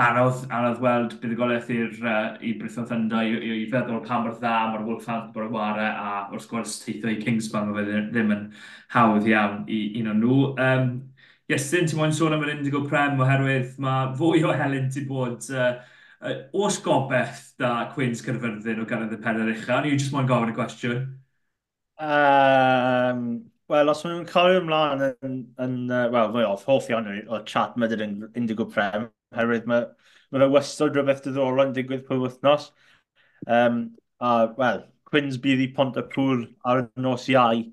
anodd, anodd weld buddigolaeth i'r uh, i Brith o Thunder i, i, i feddwl pa mor dda mae'r Wolfhan wedi bod yn wario a wrth gwrs teithio i Kingspan mae fe ddim yn hawdd iawn i un o'n nhw. Um, Iestyn, ti'n moyn sôn am yr Indigo Prem oherwydd mae fwy o Helen ti bod uh, uh, oes gobeith da Queen's Cyrfyrddin o ganedd y penedd uchel? Ni jyst moyn gofyn y cwestiwn. Um, Wel, os maen nhw'n cario ymlaen yn, yn uh, wel, fwy off, hoff iawn o chat mydyr yn Indigo Prem, herwydd mae ma yna wastod rhywbeth diddorol yn digwydd pwy wythnos. Um, a, wel, Quins bydd i pont y pŵl ar y nos iau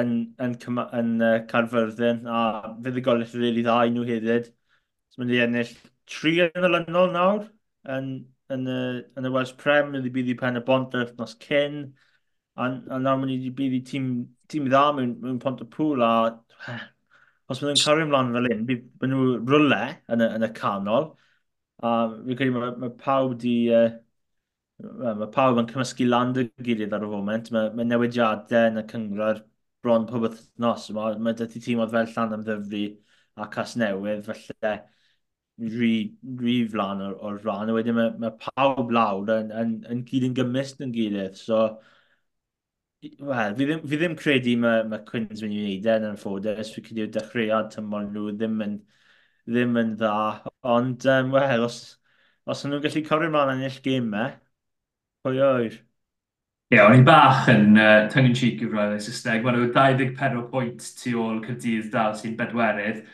yn, yn, yn, yn uh, Carfyrddin, a fydd y golau rili dda i nhw hefyd. So, mynd i ennill tri yn y lynol nawr, yn, yn, y, yn y Welsh Prem, mynd i bydd i pen y bont yr wythnos cyn, a, a nawr mynd i bydd i tîm tîm dda mewn, mewn pont y pŵl a os maen nhw'n cario ymlaen fel un, bydd nhw rwle yn y, yn y canol. A fi'n credu mae, mae pawb di... Uh, mae pawb yn cymysgu land y gilydd ar y foment. Mae, mae newidiadau yn y cyngor bron pob wythnos. Mae, mae dydy tîm oedd fel Llan am ddyfru a cas newydd felly rhy, rhy flan o'r, or ran. A wedyn mae, mae pawb lawr yn, yn, yn gyd yn gymysg yn gilydd. So, Wel, fi ddim, fi ddim credu mae ma Quinns mynd i wneud e yn ffodus. Fi credu dechreuad tymor nhw ddim yn, ddim yn dda. Ond, um, wel, os, os nhw'n gallu cofio mlaen ennill gymau, e, pwy oer? Ie, yeah, o'n i bach yn uh, tongue in cheek i roedd ei Saesneg. Mae nhw 24 pwynt tu ôl Cydydd dal sy'n bedwerydd.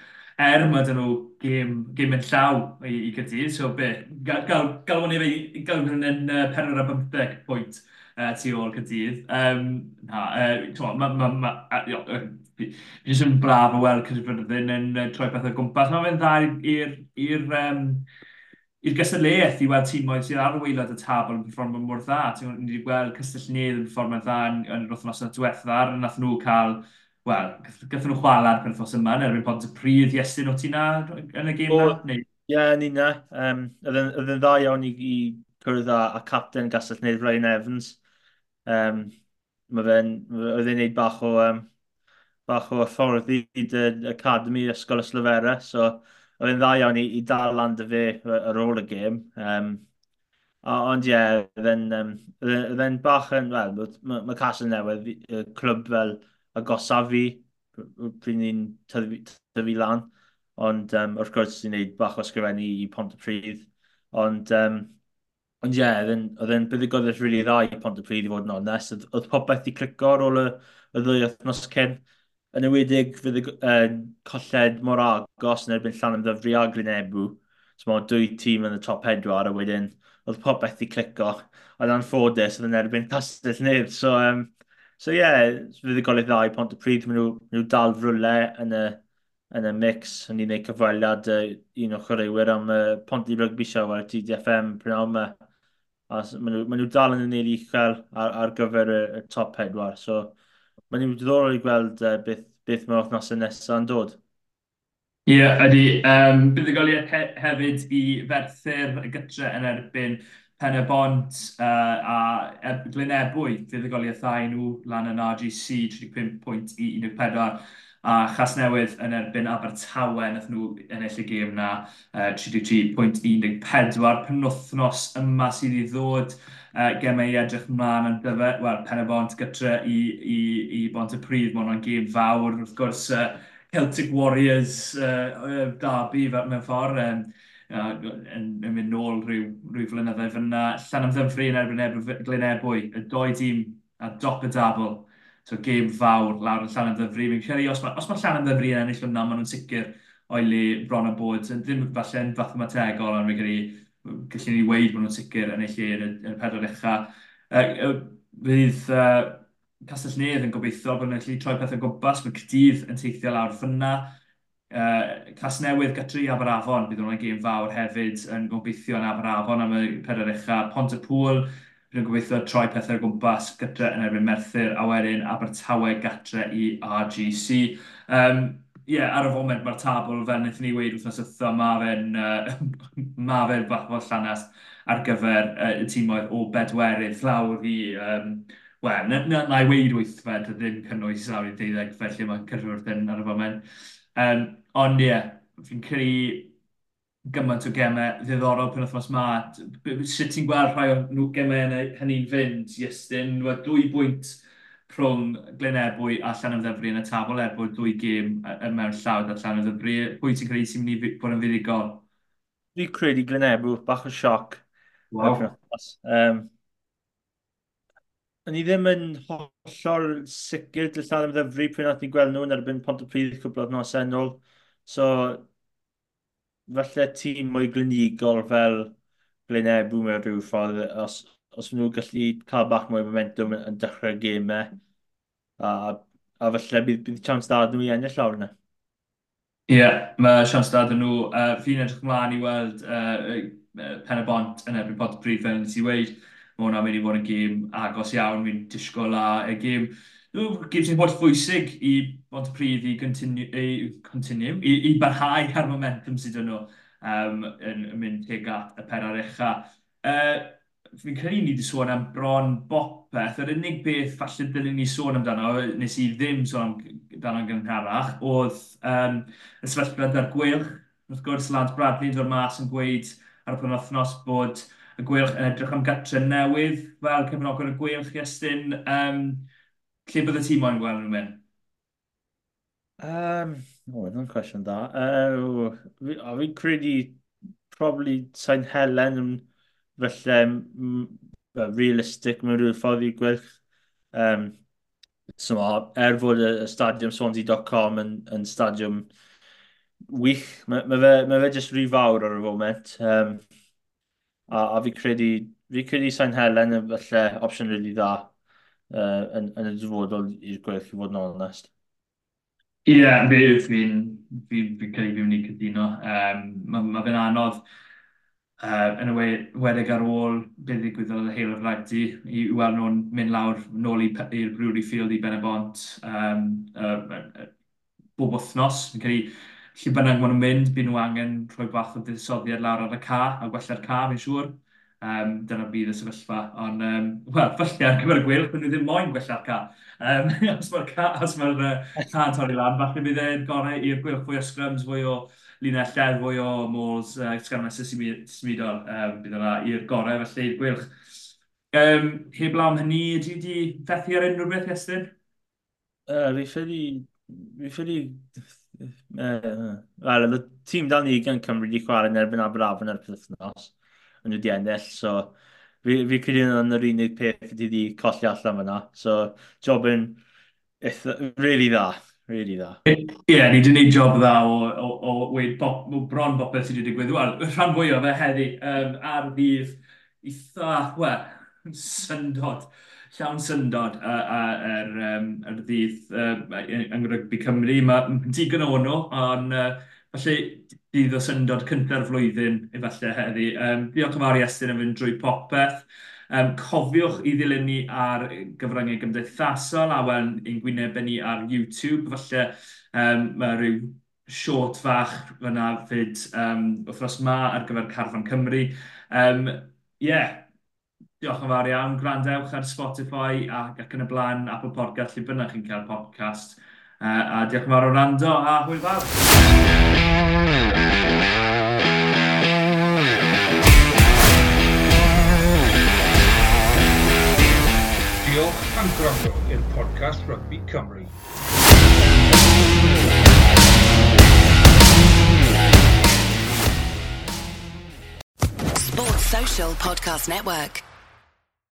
Er mae dyn nhw gêm, gêm yn llaw i, i Cydydd, so be, gael, gael, gael, gael, gael, gael, gael, gael, gael, gael, gael, gael, ga uh, tu ôl cydydd. Um, na, uh, ma, ma, ma, uh, fi jyst yn braf o weld Cyrfyrddin yn uh, troi pethau gwmpas. Mae fe'n dda i'r um, i'r gystadleuaeth i weld tîmoedd sydd ar waelod y tabl yn performio mor dda. Ti'n wedi gweld Cystellnydd yn performio dda yn, yn yr wythnos yn diwethaf, a nath nhw cael, wel, gath nhw chwala'r penthos yma yn erbyn pont y pryd iestyn o ti na yn y gêm na? Ie, yeah, ni na. Um, oedd yn dda iawn i, i cwrdd a, a captain Castellnydd Ryan Evans. Um, mae fe'n, oedd e'n neud bach o, um, bach o ffordd i Academy Ysgol y Slyfera, so oedd e'n dda iawn i, i dal lan dy fe ar ôl y gêm. Um, ond ie, yeah, oedd e, e'n bach yn, wel, mae ma Castle Newydd, y clwb fel agosafu, pryd ni'n tyfu lan, ond um, wrth gwrs ni'n gwneud bach o sgrifennu i Pont y Pryd, ond um, Ond ie, yeah, oedd e'n buddigoddell rili really dda i pont y pryd i fod yn onest. Oedd, popeth i clico ar ôl y, y ddwy wythnos cyn. Yn ywedig, fydd y uh, colled mor agos yn erbyn llan ymddyfri a Glynebu. So, mae dwy tîm yn y top 4 a wedyn oedd popeth i clico. Oedd anffodus, oedd yn erbyn castell nid. So, um, so yeah, fydd y golydd dda i pont y pryd. Mae nhw, nhw dal frwle yn y, yn y mix. Yn ni'n gwneud cyfweliad uh, un o chwaraewyr am uh, pont i rygbi siawr ar TDFM prynhawn yma a maen nhw, maen nhw dal yn unir uchel ar, ar gyfer y, y top pedwar. So, maen nhw'n diddorol i gweld uh, beth, beth mae'r wythnosau nesaf yn dod. Ie, yeah, ydy. Um, bydd y Buddigoliaeth he hefyd i ferthyr y gytre yn erbyn Pen y Bont uh, a er, Glynebwy, Bydd y goliau buddigoliaethau nhw lan yn RGC 35 pwynt i 14 a chas newydd yn erbyn Abertawe nath nhw ennill y gêm na uh, 33.14 penwthnos yma sydd i ddod uh, gemau i edrych mlaen yn dyfod, wel, pen y bont gytre i, i, i bont y pryd, mae hwnna'n gêm fawr, wrth gwrs, uh, Celtic Warriors uh, derby mewn ffordd, um, uh, yn, yn mynd nôl rhyw, rhyw flynyddoedd fyna. Llan am ddymffri yn erbyn Glynebwy, y doi dîm a dop y dabl so game fawr lawr yn llan yn ddyfri. Fi'n credu os mae, os mae llan yn ddyfri yn ennill yna, maen nhw'n sicr oeli bron y bod. Ddim falle yn falle'n fathemategol, ond fi'n credu gallwn ni weid maen nhw'n sicr yn ei lle yn y, y pedwar echa. Uh, fydd uh, Castell Nedd yn gobeithio bod nhw'n gallu troi pethau gwmpas. Mae Cydydd yn teithio lawr ffynna. Uh, Cas newydd Gatri Aberafon, bydd hwnna'n gêm fawr hefyd yn gobeithio yn Aberafon am y pedwar echa. Pont y Pŵl, Dwi'n gobeithio troi pethau'r gwmpas gytre yn erbyn Merthyr, a wedyn Abertawe gatre i RGC. Um, Ie, yeah, ar y foment mae'r tabl, fel wnaethon ni wedi wrthnos ytho, mae fe'n uh, ma fe fath o llanas ar gyfer uh, y tîmoedd o bedwerydd lawr i... Um, Wel, na, na, na i weid weithfed, ddim cynnwys lawr i deuddeg, felly mae'n cyrwyrdd yn ar y foment. Um, ond ie, yeah, fi'n credu gymaint o gemau ddiddorol pen wythnos ma. Sut ti'n gweld rhai o nhw gemau hynny'n fynd, Iestyn? Dwy bwynt rhwng Glynebwy a Llanymddyfri yn y tabl er bod dwy gêm yn mewn llawd a Llanymddyfri. Pwy ti'n credu sy'n mynd i bod yn fuddigol? Dwi'n credu Glynebwy, bach o sioc. Wow. Um, O'n i ddim yn hollol sicr dy lladd ymddyfru pryd nath ni gweld nhw yn erbyn pont o pryd cwbl o nosennol. So, falle tîm mwy glynigol fel Glynebu mewn rhyw ffordd os, os nhw'n gallu cael bach mwy momentum yn dechrau gemau a, a falle bydd, bydd chance da nhw i ennill lawr yna. Ie, yeah, mae siams da nhw. Uh, fi'n edrych ymlaen i weld uh, pen y bont yn erbyn bod brif fel nes i weid. Mae hwnna'n mynd i fod yn gêm agos iawn, fi'n disgwyl a y gêm Yw sy'n bod phwysig i bod pryd i continue, i, continue i, i barhau ar momentum sydd yn nhw um, yn, yn mynd tuag at y perar echa. Uh, fi'n credu ni wedi sôn am bron bopeth. Yr unig beth falle dylwn ni sôn amdano, nes i ddim sôn amdano gynharach, oedd um, y sefyllfa ar gwylch. Wrth gwrs, Lance Bradley yn dod mas yn gweud ar y penwthnos bod y gwylch yn edrych am gatre newydd fel cefnogwr y gweilch, Iestyn. Um, Lle bydd y tîm o'n gweld nhw'n mynd? Um, o, oh, cwestiwn da. Uh, fi, o, fi'n credu, probably, sain Helen yn felly um, realistic mewn rhyw ffordd i gwylch. Um, so, er fod y stadiwm Swansea.com yn, yn stadiwm wych, mae ma fe, ma fe jyst rhy fawr ar y foment. Um, a, a fi credu, fi credu Sain Helen yn felly opsiwn rili really dda uh, yn, yn y dyfodol i'r gwell i fod yn onest. Ie, yeah, fi, fi'n fi, fi credu fi'n mynd i cytuno. Um, mae ma fe'n anodd uh, yn y wedig ar ôl beth ddigwyddodd y heil o'r rhaid i, weld nhw'n mynd lawr nôl i'r Brewery Field i Benebont um, uh, uh, bob wythnos. Fi'n credu lle bynnag maen nhw'n mynd, byd nhw angen rhoi bach o ddisoddiad lawr ar y ca a gwella'r ca, fi'n siŵr um, dyna bydd y sefyllfa. Ond, um, wel, falle ar gyfer y gwyl, byddwn nhw ddim moyn gwella'r ca. Um, os mae'r ca, os mae'r uh, yn torri lan, falle bydd e'n gorau i'r gwyl fwy o scrums, fwy o linelledd, fwy o môls, uh, sgramesau symudol, um, bydd yna i'r gorau felly i'r gwylch. Um, heb lawn hynny, ydy wedi fethu ar unrhyw beth, Iestyn? Uh, fi ffili... Fi ffili... Wel, y tîm dan ni gan Cymru wedi chwarae yn erbyn Aberafon erbyn wythnos yn wedi ennill. So, fi, fi credu yn yr unig peth wedi di colli allan fyna. So, job yn really dda. Really dda. Ie, yeah, ni wedi gwneud job dda o, o, o, weid pop, o bron bopeth sydd wedi digwydd. Wel, rhan fwy o fe heddi um, ar ddydd eitha, wel, syndod llawn syndod a, a, ar um, er ddydd uh, yng Nghymru Cymru. Mae digon o nhw, ond uh, falle dydd o syndod cynta'r flwyddyn, efallai heddi. Um, diolch yn fawr i Estyn yn fynd drwy popeth. Um, cofiwch i ddilyn ni ar gyfryngau gymdeithasol a wel ein gwynebau ni ar YouTube. Falle um, mae rhyw short fach fyna fyd um, wythnos ma ar gyfer Carfan Cymru. Um, yeah, diolch yn fawr iawn. Grandewch ar Spotify ac ac yn y blaen Apple Podcast, lle bynnag chi'n cael podcast. Uh, a diolch yn fawr o rando a hwyl fawr. Diolch am gwrando i'r podcast Rugby Cymru. Sports Social Podcast Network.